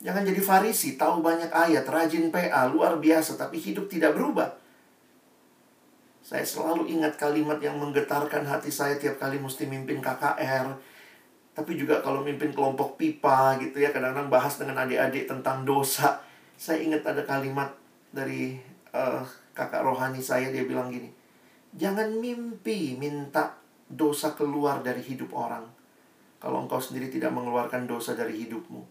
Jangan jadi farisi, tahu banyak ayat, rajin PA, luar biasa, tapi hidup tidak berubah. Saya selalu ingat kalimat yang menggetarkan hati saya tiap kali mesti mimpin KKR. Tapi juga kalau mimpin kelompok pipa gitu ya, kadang-kadang bahas dengan adik-adik tentang dosa. Saya ingat ada kalimat dari uh, kakak rohani saya, dia bilang gini. Jangan mimpi minta dosa keluar dari hidup orang. Kalau engkau sendiri tidak mengeluarkan dosa dari hidupmu.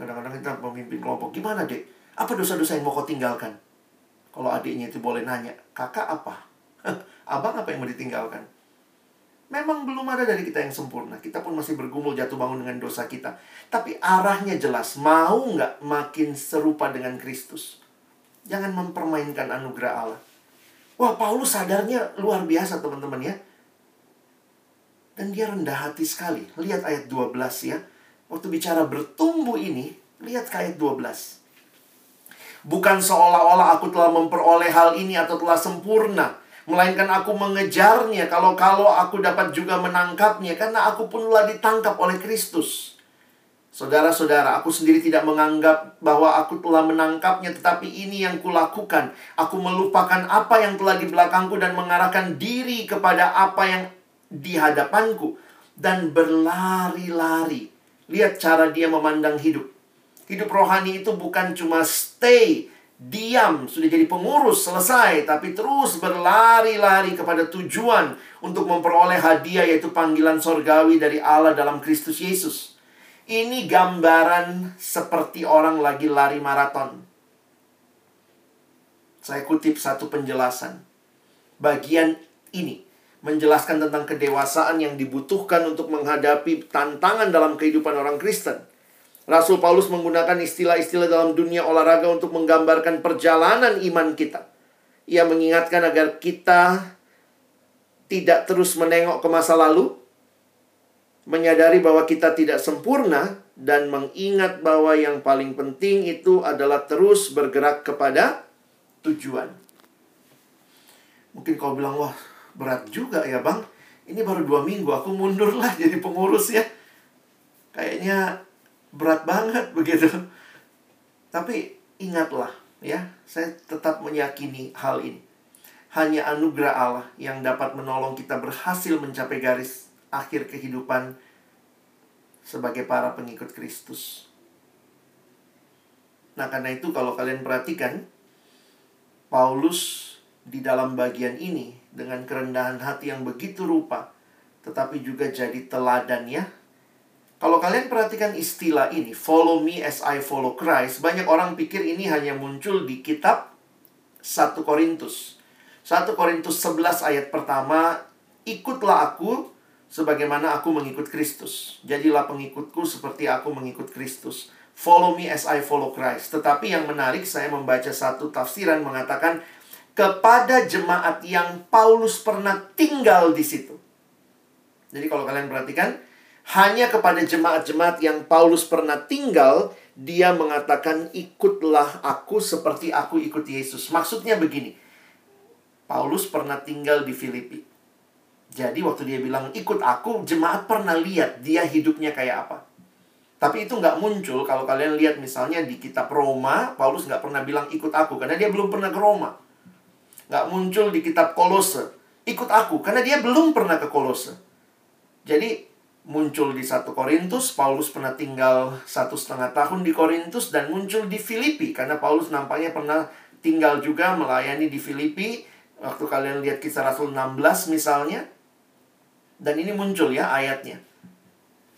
Kadang-kadang kita pemimpin kelompok, gimana dek? Apa dosa-dosa yang mau kau tinggalkan? Kalau adiknya itu boleh nanya, kakak apa? Abang apa yang mau ditinggalkan? Memang belum ada dari kita yang sempurna. Kita pun masih bergumul jatuh bangun dengan dosa kita. Tapi arahnya jelas. Mau nggak makin serupa dengan Kristus? Jangan mempermainkan anugerah Allah. Wah, Paulus sadarnya luar biasa teman-teman ya. Dan dia rendah hati sekali. Lihat ayat 12 ya. Waktu bicara bertumbuh ini, lihat ayat 12. Bukan seolah-olah aku telah memperoleh hal ini atau telah sempurna. Melainkan aku mengejarnya kalau-kalau aku dapat juga menangkapnya. Karena aku pun telah ditangkap oleh Kristus. Saudara-saudara, aku sendiri tidak menganggap bahwa aku telah menangkapnya, tetapi ini yang kulakukan. Aku melupakan apa yang telah di belakangku dan mengarahkan diri kepada apa yang di hadapanku. Dan berlari-lari Lihat cara dia memandang hidup. Hidup rohani itu bukan cuma stay, diam, sudah jadi pengurus, selesai. Tapi terus berlari-lari kepada tujuan untuk memperoleh hadiah yaitu panggilan sorgawi dari Allah dalam Kristus Yesus. Ini gambaran seperti orang lagi lari maraton. Saya kutip satu penjelasan. Bagian ini menjelaskan tentang kedewasaan yang dibutuhkan untuk menghadapi tantangan dalam kehidupan orang Kristen. Rasul Paulus menggunakan istilah-istilah dalam dunia olahraga untuk menggambarkan perjalanan iman kita. Ia mengingatkan agar kita tidak terus menengok ke masa lalu, menyadari bahwa kita tidak sempurna, dan mengingat bahwa yang paling penting itu adalah terus bergerak kepada tujuan. Mungkin kau bilang, wah berat juga ya bang ini baru dua minggu aku mundur lah jadi pengurus ya kayaknya berat banget begitu tapi ingatlah ya saya tetap meyakini hal ini hanya anugerah Allah yang dapat menolong kita berhasil mencapai garis akhir kehidupan sebagai para pengikut Kristus. Nah, karena itu kalau kalian perhatikan Paulus di dalam bagian ini dengan kerendahan hati yang begitu rupa, tetapi juga jadi teladan ya. Kalau kalian perhatikan istilah ini, follow me as I follow Christ, banyak orang pikir ini hanya muncul di kitab 1 Korintus. 1 Korintus 11 ayat pertama, ikutlah aku sebagaimana aku mengikut Kristus. Jadilah pengikutku seperti aku mengikut Kristus. Follow me as I follow Christ. Tetapi yang menarik, saya membaca satu tafsiran mengatakan kepada jemaat yang Paulus pernah tinggal di situ. Jadi kalau kalian perhatikan, hanya kepada jemaat-jemaat yang Paulus pernah tinggal, dia mengatakan ikutlah aku seperti aku ikut Yesus. Maksudnya begini, Paulus pernah tinggal di Filipi. Jadi waktu dia bilang ikut aku, jemaat pernah lihat dia hidupnya kayak apa. Tapi itu nggak muncul kalau kalian lihat misalnya di kitab Roma, Paulus nggak pernah bilang ikut aku karena dia belum pernah ke Roma nggak muncul di kitab Kolose. Ikut aku, karena dia belum pernah ke Kolose. Jadi, muncul di satu Korintus, Paulus pernah tinggal satu setengah tahun di Korintus, dan muncul di Filipi, karena Paulus nampaknya pernah tinggal juga melayani di Filipi, waktu kalian lihat kisah Rasul 16 misalnya, dan ini muncul ya ayatnya.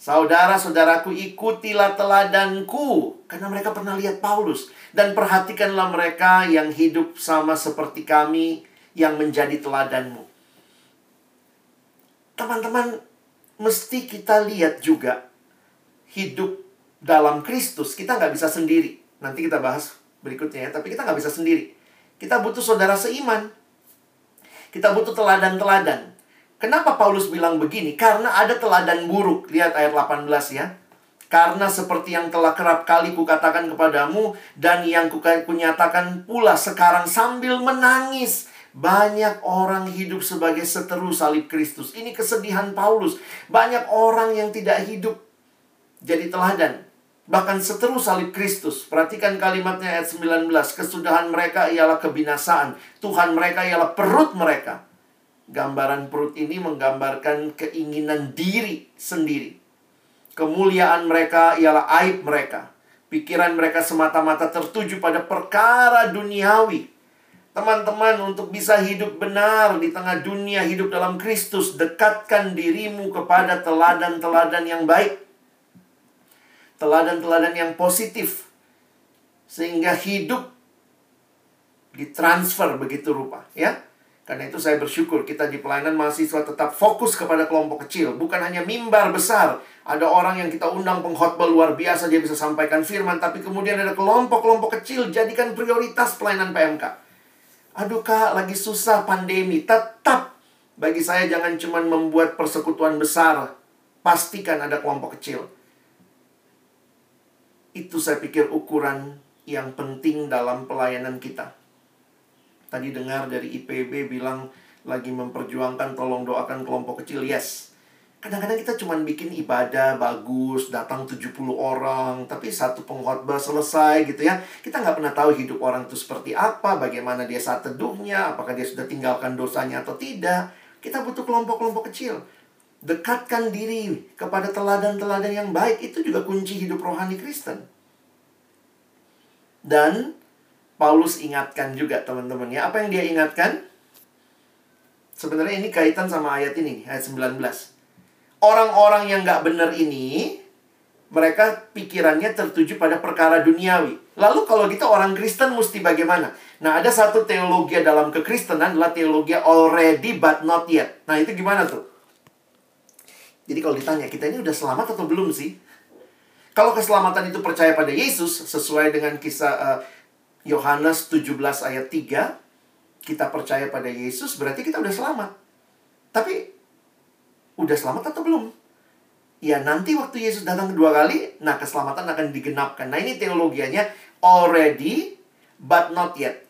Saudara-saudaraku, ikutilah teladanku. Karena mereka pernah lihat Paulus. Dan perhatikanlah mereka yang hidup sama seperti kami yang menjadi teladanmu. Teman-teman, mesti kita lihat juga hidup dalam Kristus. Kita nggak bisa sendiri. Nanti kita bahas berikutnya ya. Tapi kita nggak bisa sendiri. Kita butuh saudara seiman. Kita butuh teladan-teladan. Kenapa Paulus bilang begini? Karena ada teladan buruk. Lihat ayat 18 ya. Karena seperti yang telah kerap kali kukatakan kepadamu dan yang kunyatakan pula sekarang sambil menangis. Banyak orang hidup sebagai seteru salib Kristus. Ini kesedihan Paulus. Banyak orang yang tidak hidup jadi teladan. Bahkan seteru salib Kristus. Perhatikan kalimatnya ayat 19. Kesudahan mereka ialah kebinasaan. Tuhan mereka ialah perut mereka. Gambaran perut ini menggambarkan keinginan diri sendiri. Kemuliaan mereka ialah aib mereka. Pikiran mereka semata-mata tertuju pada perkara duniawi. Teman-teman, untuk bisa hidup benar di tengah dunia hidup dalam Kristus, dekatkan dirimu kepada teladan-teladan yang baik. Teladan-teladan yang positif. Sehingga hidup ditransfer begitu rupa ya. Karena itu saya bersyukur kita di pelayanan mahasiswa tetap fokus kepada kelompok kecil. Bukan hanya mimbar besar. Ada orang yang kita undang pengkhotbah luar biasa dia bisa sampaikan firman. Tapi kemudian ada kelompok-kelompok kecil jadikan prioritas pelayanan PMK aduh kak lagi susah pandemi tetap bagi saya jangan cuma membuat persekutuan besar pastikan ada kelompok kecil itu saya pikir ukuran yang penting dalam pelayanan kita. Tadi dengar dari IPB bilang lagi memperjuangkan tolong doakan kelompok kecil. Yes. Kadang-kadang kita cuma bikin ibadah bagus, datang 70 orang, tapi satu pengkhotbah selesai gitu ya. Kita nggak pernah tahu hidup orang itu seperti apa, bagaimana dia saat teduhnya, apakah dia sudah tinggalkan dosanya atau tidak. Kita butuh kelompok-kelompok kecil dekatkan diri kepada teladan-teladan yang baik itu juga kunci hidup rohani Kristen. Dan Paulus ingatkan juga teman-teman ya. Apa yang dia ingatkan? Sebenarnya ini kaitan sama ayat ini, ayat 19. Orang-orang yang gak benar ini, mereka pikirannya tertuju pada perkara duniawi. Lalu kalau gitu orang Kristen mesti bagaimana? Nah ada satu teologi dalam kekristenan adalah teologi already but not yet. Nah itu gimana tuh? Jadi kalau ditanya, kita ini udah selamat atau belum sih? Kalau keselamatan itu percaya pada Yesus, sesuai dengan kisah uh, Yohanes 17 ayat 3, kita percaya pada Yesus, berarti kita udah selamat. Tapi, udah selamat atau belum? Ya, nanti waktu Yesus datang kedua kali, nah keselamatan akan digenapkan. Nah, ini teologianya already, but not yet.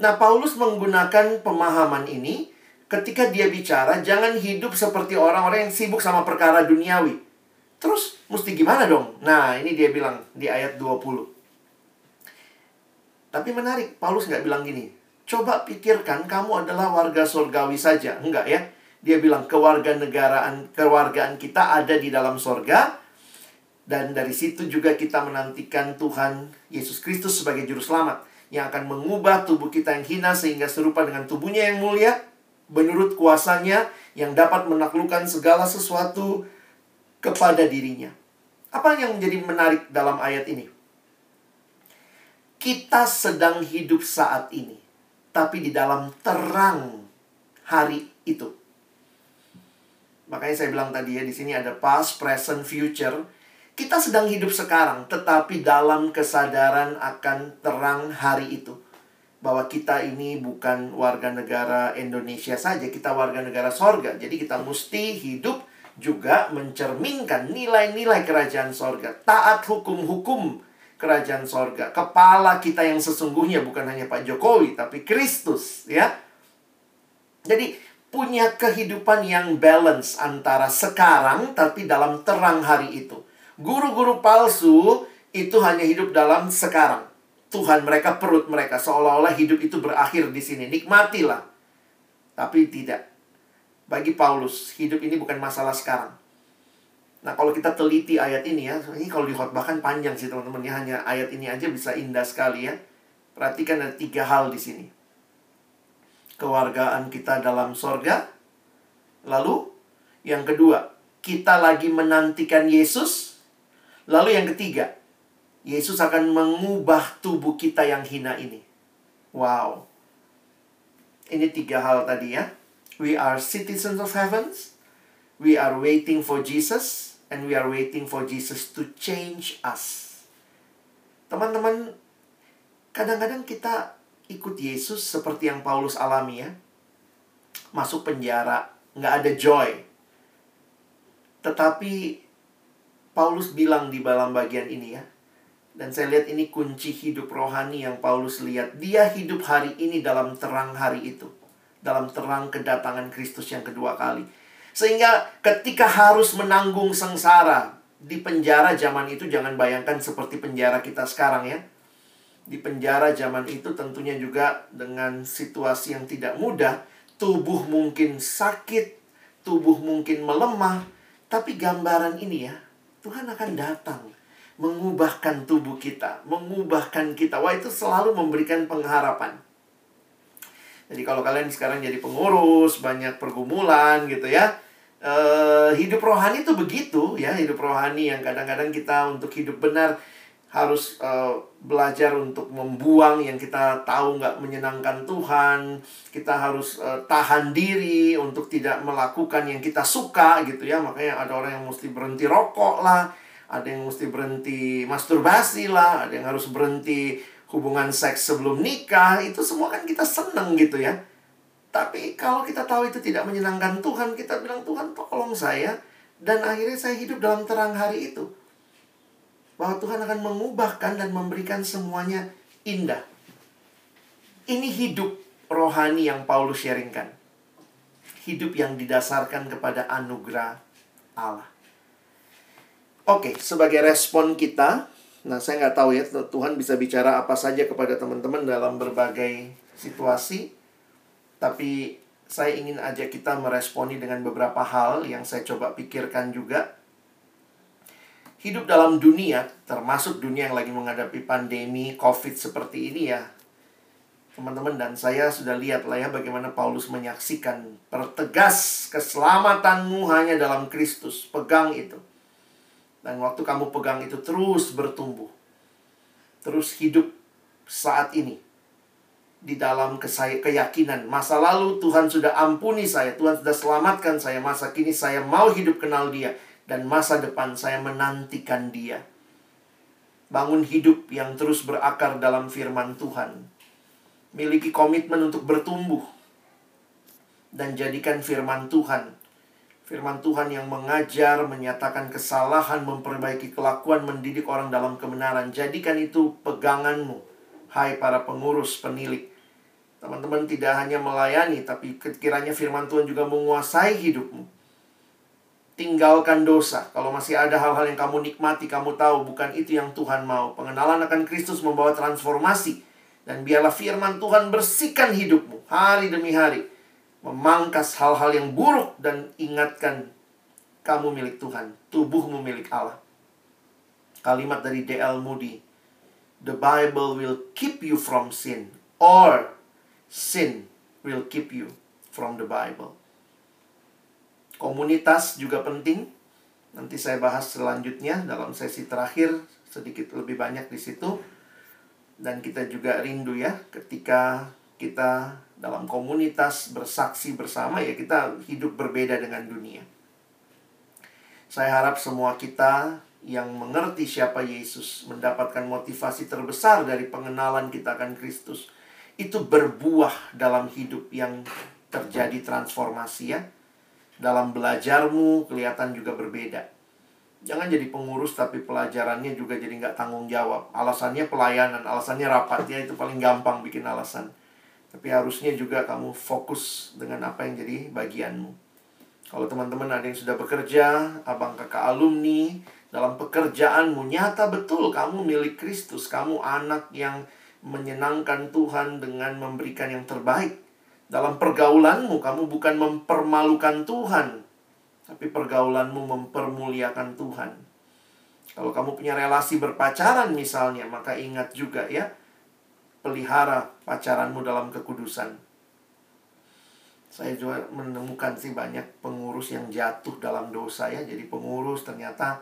Nah, Paulus menggunakan pemahaman ini ketika dia bicara, jangan hidup seperti orang-orang yang sibuk sama perkara duniawi. Terus, mesti gimana dong? Nah, ini dia bilang di ayat 20. Tapi menarik, Paulus nggak bilang gini. Coba pikirkan kamu adalah warga surgawi saja. Enggak ya. Dia bilang kewarganegaraan kewargaan kita ada di dalam sorga. Dan dari situ juga kita menantikan Tuhan Yesus Kristus sebagai juru selamat. Yang akan mengubah tubuh kita yang hina sehingga serupa dengan tubuhnya yang mulia menurut kuasanya yang dapat menaklukkan segala sesuatu kepada dirinya. Apa yang menjadi menarik dalam ayat ini? Kita sedang hidup saat ini, tapi di dalam terang hari itu. Makanya saya bilang tadi ya, di sini ada past, present, future. Kita sedang hidup sekarang, tetapi dalam kesadaran akan terang hari itu bahwa kita ini bukan warga negara Indonesia saja, kita warga negara sorga. Jadi kita mesti hidup juga mencerminkan nilai-nilai kerajaan sorga. Taat hukum-hukum kerajaan sorga. Kepala kita yang sesungguhnya bukan hanya Pak Jokowi, tapi Kristus. ya. Jadi punya kehidupan yang balance antara sekarang tapi dalam terang hari itu. Guru-guru palsu itu hanya hidup dalam sekarang. Tuhan mereka, perut mereka. Seolah-olah hidup itu berakhir di sini. Nikmatilah. Tapi tidak. Bagi Paulus, hidup ini bukan masalah sekarang. Nah, kalau kita teliti ayat ini ya, ini kalau dihotbahkan panjang sih teman-teman ya. Hanya ayat ini aja bisa indah sekali ya. Perhatikan ada tiga hal di sini. Kewargaan kita dalam sorga. Lalu, yang kedua, kita lagi menantikan Yesus. Lalu yang ketiga, Yesus akan mengubah tubuh kita yang hina ini. Wow. Ini tiga hal tadi ya. We are citizens of heavens. We are waiting for Jesus. And we are waiting for Jesus to change us. Teman-teman, kadang-kadang kita ikut Yesus seperti yang Paulus alami ya. Masuk penjara, nggak ada joy. Tetapi Paulus bilang di dalam bagian ini ya. Dan saya lihat ini kunci hidup rohani yang Paulus lihat. Dia hidup hari ini dalam terang hari itu. Dalam terang kedatangan Kristus yang kedua kali. Sehingga ketika harus menanggung sengsara di penjara zaman itu jangan bayangkan seperti penjara kita sekarang ya. Di penjara zaman itu tentunya juga dengan situasi yang tidak mudah, tubuh mungkin sakit, tubuh mungkin melemah, tapi gambaran ini ya, Tuhan akan datang mengubahkan tubuh kita, mengubahkan kita. Wah, itu selalu memberikan pengharapan. Jadi kalau kalian sekarang jadi pengurus, banyak pergumulan gitu ya. Uh, hidup rohani itu begitu ya, hidup rohani yang kadang-kadang kita untuk hidup benar harus uh, belajar untuk membuang yang kita tahu nggak menyenangkan Tuhan. Kita harus uh, tahan diri untuk tidak melakukan yang kita suka gitu ya. Makanya ada orang yang mesti berhenti rokok lah, ada yang mesti berhenti masturbasi lah, ada yang harus berhenti hubungan seks sebelum nikah. Itu semua kan kita seneng gitu ya. Tapi kalau kita tahu itu tidak menyenangkan Tuhan, kita bilang Tuhan tolong saya dan akhirnya saya hidup dalam terang hari itu bahwa Tuhan akan mengubahkan dan memberikan semuanya indah. Ini hidup rohani yang Paulus sharingkan. Hidup yang didasarkan kepada anugerah Allah. Oke, sebagai respon kita, nah saya nggak tahu ya Tuhan bisa bicara apa saja kepada teman-teman dalam berbagai situasi, tapi saya ingin ajak kita meresponi dengan beberapa hal yang saya coba pikirkan juga hidup dalam dunia, termasuk dunia yang lagi menghadapi pandemi COVID seperti ini ya, teman-teman dan saya sudah lihat lah ya bagaimana Paulus menyaksikan pertegas keselamatanmu hanya dalam Kristus. Pegang itu. Dan waktu kamu pegang itu terus bertumbuh. Terus hidup saat ini. Di dalam keyakinan masa lalu Tuhan sudah ampuni saya, Tuhan sudah selamatkan saya, masa kini saya mau hidup kenal dia dan masa depan saya menantikan Dia. Bangun hidup yang terus berakar dalam firman Tuhan. Miliki komitmen untuk bertumbuh dan jadikan firman Tuhan Firman Tuhan yang mengajar, menyatakan kesalahan, memperbaiki kelakuan, mendidik orang dalam kebenaran. Jadikan itu peganganmu, hai para pengurus, penilik. Teman-teman tidak hanya melayani, tapi kiranya firman Tuhan juga menguasai hidupmu tinggalkan dosa. Kalau masih ada hal-hal yang kamu nikmati, kamu tahu bukan itu yang Tuhan mau. Pengenalan akan Kristus membawa transformasi. Dan biarlah firman Tuhan bersihkan hidupmu hari demi hari. Memangkas hal-hal yang buruk dan ingatkan kamu milik Tuhan. Tubuhmu milik Allah. Kalimat dari D.L. Moody. The Bible will keep you from sin. Or sin will keep you from the Bible. Komunitas juga penting. Nanti saya bahas selanjutnya dalam sesi terakhir sedikit lebih banyak di situ. Dan kita juga rindu ya ketika kita dalam komunitas bersaksi bersama ya kita hidup berbeda dengan dunia. Saya harap semua kita yang mengerti siapa Yesus mendapatkan motivasi terbesar dari pengenalan kita akan Kristus itu berbuah dalam hidup yang terjadi transformasi ya dalam belajarmu kelihatan juga berbeda. Jangan jadi pengurus tapi pelajarannya juga jadi nggak tanggung jawab. Alasannya pelayanan, alasannya rapat ya itu paling gampang bikin alasan. Tapi harusnya juga kamu fokus dengan apa yang jadi bagianmu. Kalau teman-teman ada yang sudah bekerja, abang kakak alumni, dalam pekerjaanmu nyata betul kamu milik Kristus, kamu anak yang menyenangkan Tuhan dengan memberikan yang terbaik dalam pergaulanmu, kamu bukan mempermalukan Tuhan, tapi pergaulanmu mempermuliakan Tuhan. Kalau kamu punya relasi berpacaran misalnya, maka ingat juga ya, pelihara pacaranmu dalam kekudusan. Saya juga menemukan sih banyak pengurus yang jatuh dalam dosa ya. Jadi pengurus ternyata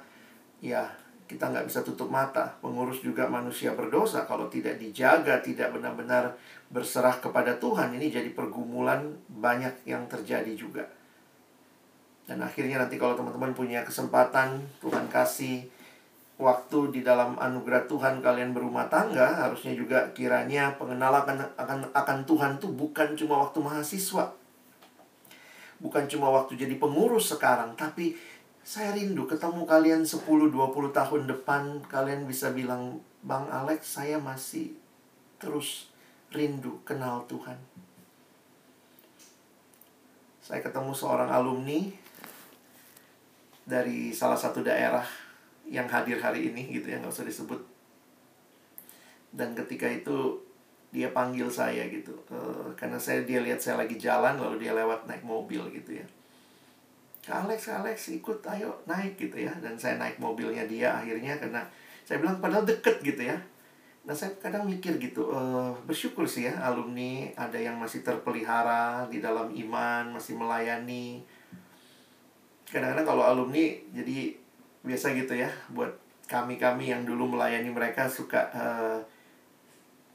ya kita nggak bisa tutup mata. Pengurus juga manusia berdosa kalau tidak dijaga, tidak benar-benar berserah kepada Tuhan. Ini jadi pergumulan banyak yang terjadi juga. Dan akhirnya nanti kalau teman-teman punya kesempatan, Tuhan kasih waktu di dalam anugerah Tuhan kalian berumah tangga, harusnya juga kiranya pengenalan akan, akan, akan Tuhan tuh bukan cuma waktu mahasiswa. Bukan cuma waktu jadi pengurus sekarang, tapi saya rindu ketemu kalian 10-20 tahun depan. Kalian bisa bilang Bang Alex saya masih terus rindu kenal Tuhan. Saya ketemu seorang alumni dari salah satu daerah yang hadir hari ini gitu ya nggak usah disebut. Dan ketika itu dia panggil saya gitu. Uh, karena saya dia lihat saya lagi jalan lalu dia lewat naik mobil gitu ya Kak Alex, Kak Alex ikut ayo naik gitu ya. Dan saya naik mobilnya dia akhirnya karena Saya bilang padahal deket gitu ya. Nah saya kadang mikir gitu uh, Bersyukur sih ya alumni Ada yang masih terpelihara di dalam iman Masih melayani. Kadang-kadang kalau alumni jadi biasa gitu ya Buat kami-kami yang dulu melayani mereka suka uh,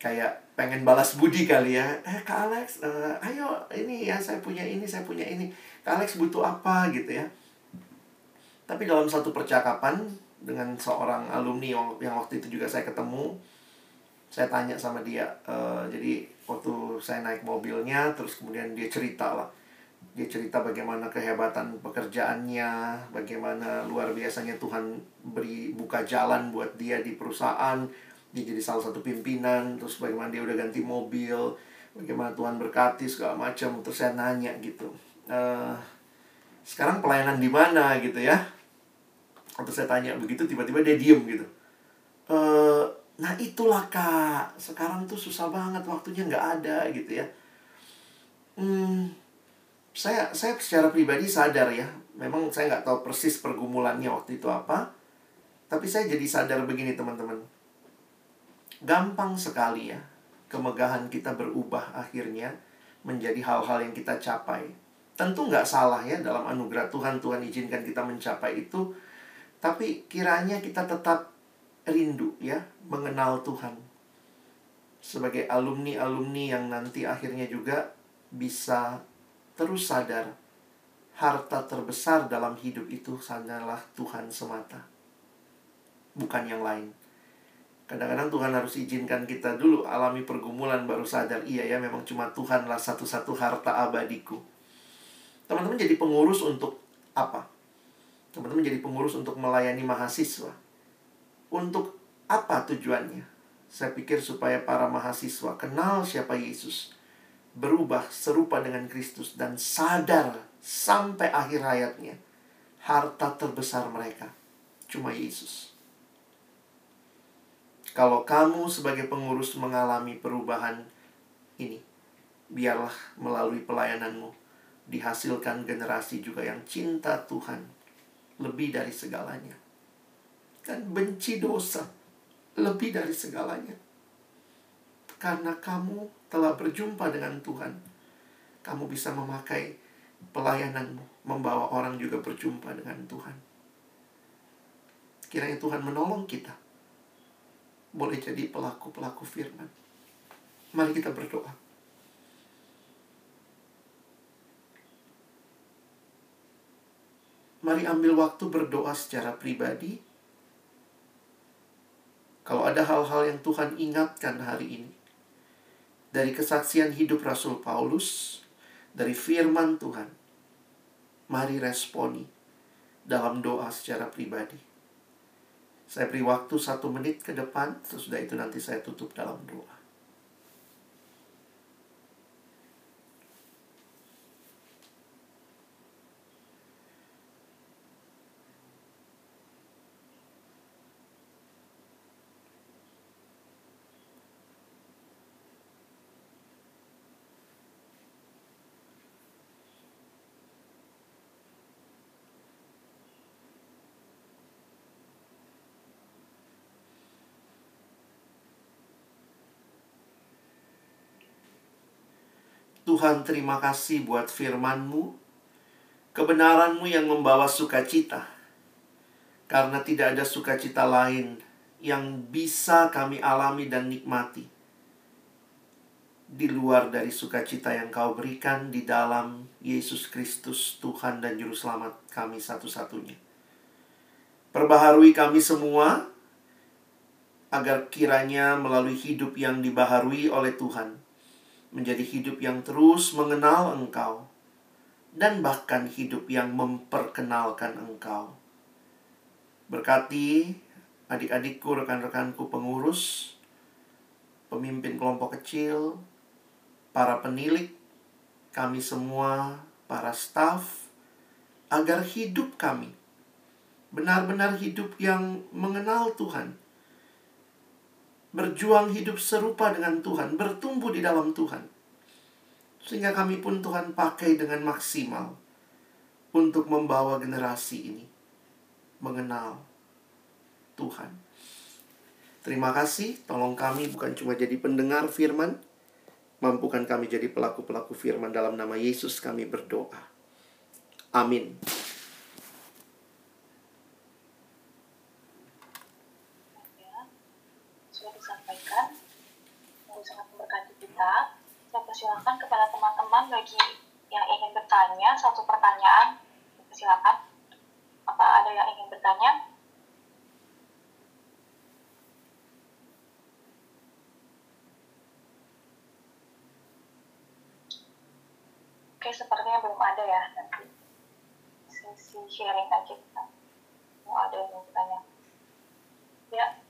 Kayak pengen balas budi kali ya. Eh Kak Alex, uh, ayo ini ya saya punya ini, saya punya ini. Alex butuh apa gitu ya. Tapi dalam satu percakapan dengan seorang alumni yang, yang waktu itu juga saya ketemu saya tanya sama dia uh, jadi waktu saya naik mobilnya terus kemudian dia cerita lah. Dia cerita bagaimana kehebatan pekerjaannya bagaimana luar biasanya Tuhan beri buka jalan buat dia di perusahaan dia jadi salah satu pimpinan terus bagaimana dia udah ganti mobil bagaimana Tuhan berkati segala macam. Terus saya nanya gitu uh, sekarang pelayanan di mana? Gitu ya. Atau saya tanya begitu tiba-tiba dia diem gitu. Uh, nah itulah kak. Sekarang tuh susah banget waktunya nggak ada. Gitu ya. Hmm, saya saya secara pribadi sadar ya. Memang saya nggak tahu persis pergumulannya waktu itu apa. Tapi saya jadi sadar begini teman-teman gampang sekali ya kemegahan kita berubah akhirnya menjadi hal-hal yang kita capai Tentu nggak salah ya dalam anugerah Tuhan, Tuhan izinkan kita mencapai itu. Tapi kiranya kita tetap rindu ya mengenal Tuhan. Sebagai alumni-alumni yang nanti akhirnya juga bisa terus sadar harta terbesar dalam hidup itu hanyalah Tuhan semata. Bukan yang lain. Kadang-kadang Tuhan harus izinkan kita dulu alami pergumulan baru sadar, iya ya memang cuma Tuhanlah satu-satu harta abadiku Teman-teman jadi pengurus untuk apa? Teman-teman jadi pengurus untuk melayani mahasiswa. Untuk apa tujuannya? Saya pikir supaya para mahasiswa kenal siapa Yesus, berubah serupa dengan Kristus dan sadar sampai akhir hayatnya harta terbesar mereka cuma Yesus. Kalau kamu sebagai pengurus mengalami perubahan ini, biarlah melalui pelayananmu dihasilkan generasi juga yang cinta Tuhan lebih dari segalanya. Dan benci dosa lebih dari segalanya. Karena kamu telah berjumpa dengan Tuhan, kamu bisa memakai pelayananmu, membawa orang juga berjumpa dengan Tuhan. Kiranya Tuhan menolong kita. Boleh jadi pelaku-pelaku firman. Mari kita berdoa. Mari ambil waktu berdoa secara pribadi. Kalau ada hal-hal yang Tuhan ingatkan hari ini, dari kesaksian hidup Rasul Paulus, dari firman Tuhan, mari responi dalam doa secara pribadi. Saya beri waktu satu menit ke depan, sesudah itu nanti saya tutup dalam doa. Tuhan terima kasih buat firman-Mu, kebenaran-Mu yang membawa sukacita. Karena tidak ada sukacita lain yang bisa kami alami dan nikmati di luar dari sukacita yang kau berikan di dalam Yesus Kristus Tuhan dan Juru Selamat kami satu-satunya. Perbaharui kami semua agar kiranya melalui hidup yang dibaharui oleh Tuhan, menjadi hidup yang terus mengenal Engkau, dan bahkan hidup yang memperkenalkan Engkau. Berkati adik-adikku, rekan-rekanku pengurus, pemimpin kelompok kecil, para penilik, kami semua, para staf, agar hidup kami benar-benar hidup yang mengenal Tuhan, berjuang hidup serupa dengan Tuhan, bertumbuh di dalam Tuhan, sehingga kami pun Tuhan pakai dengan maksimal untuk membawa generasi ini mengenal Tuhan. Terima kasih, tolong kami bukan cuma jadi pendengar firman, mampukan kami jadi pelaku-pelaku firman dalam nama Yesus kami berdoa. Amin. kita, saya persilakan kepada teman-teman bagi yang ingin bertanya satu pertanyaan. Silakan. Apa ada yang ingin bertanya? Oke, sepertinya belum ada ya. Nanti sesi sharing aja kita. Mau ada yang bertanya. Ya,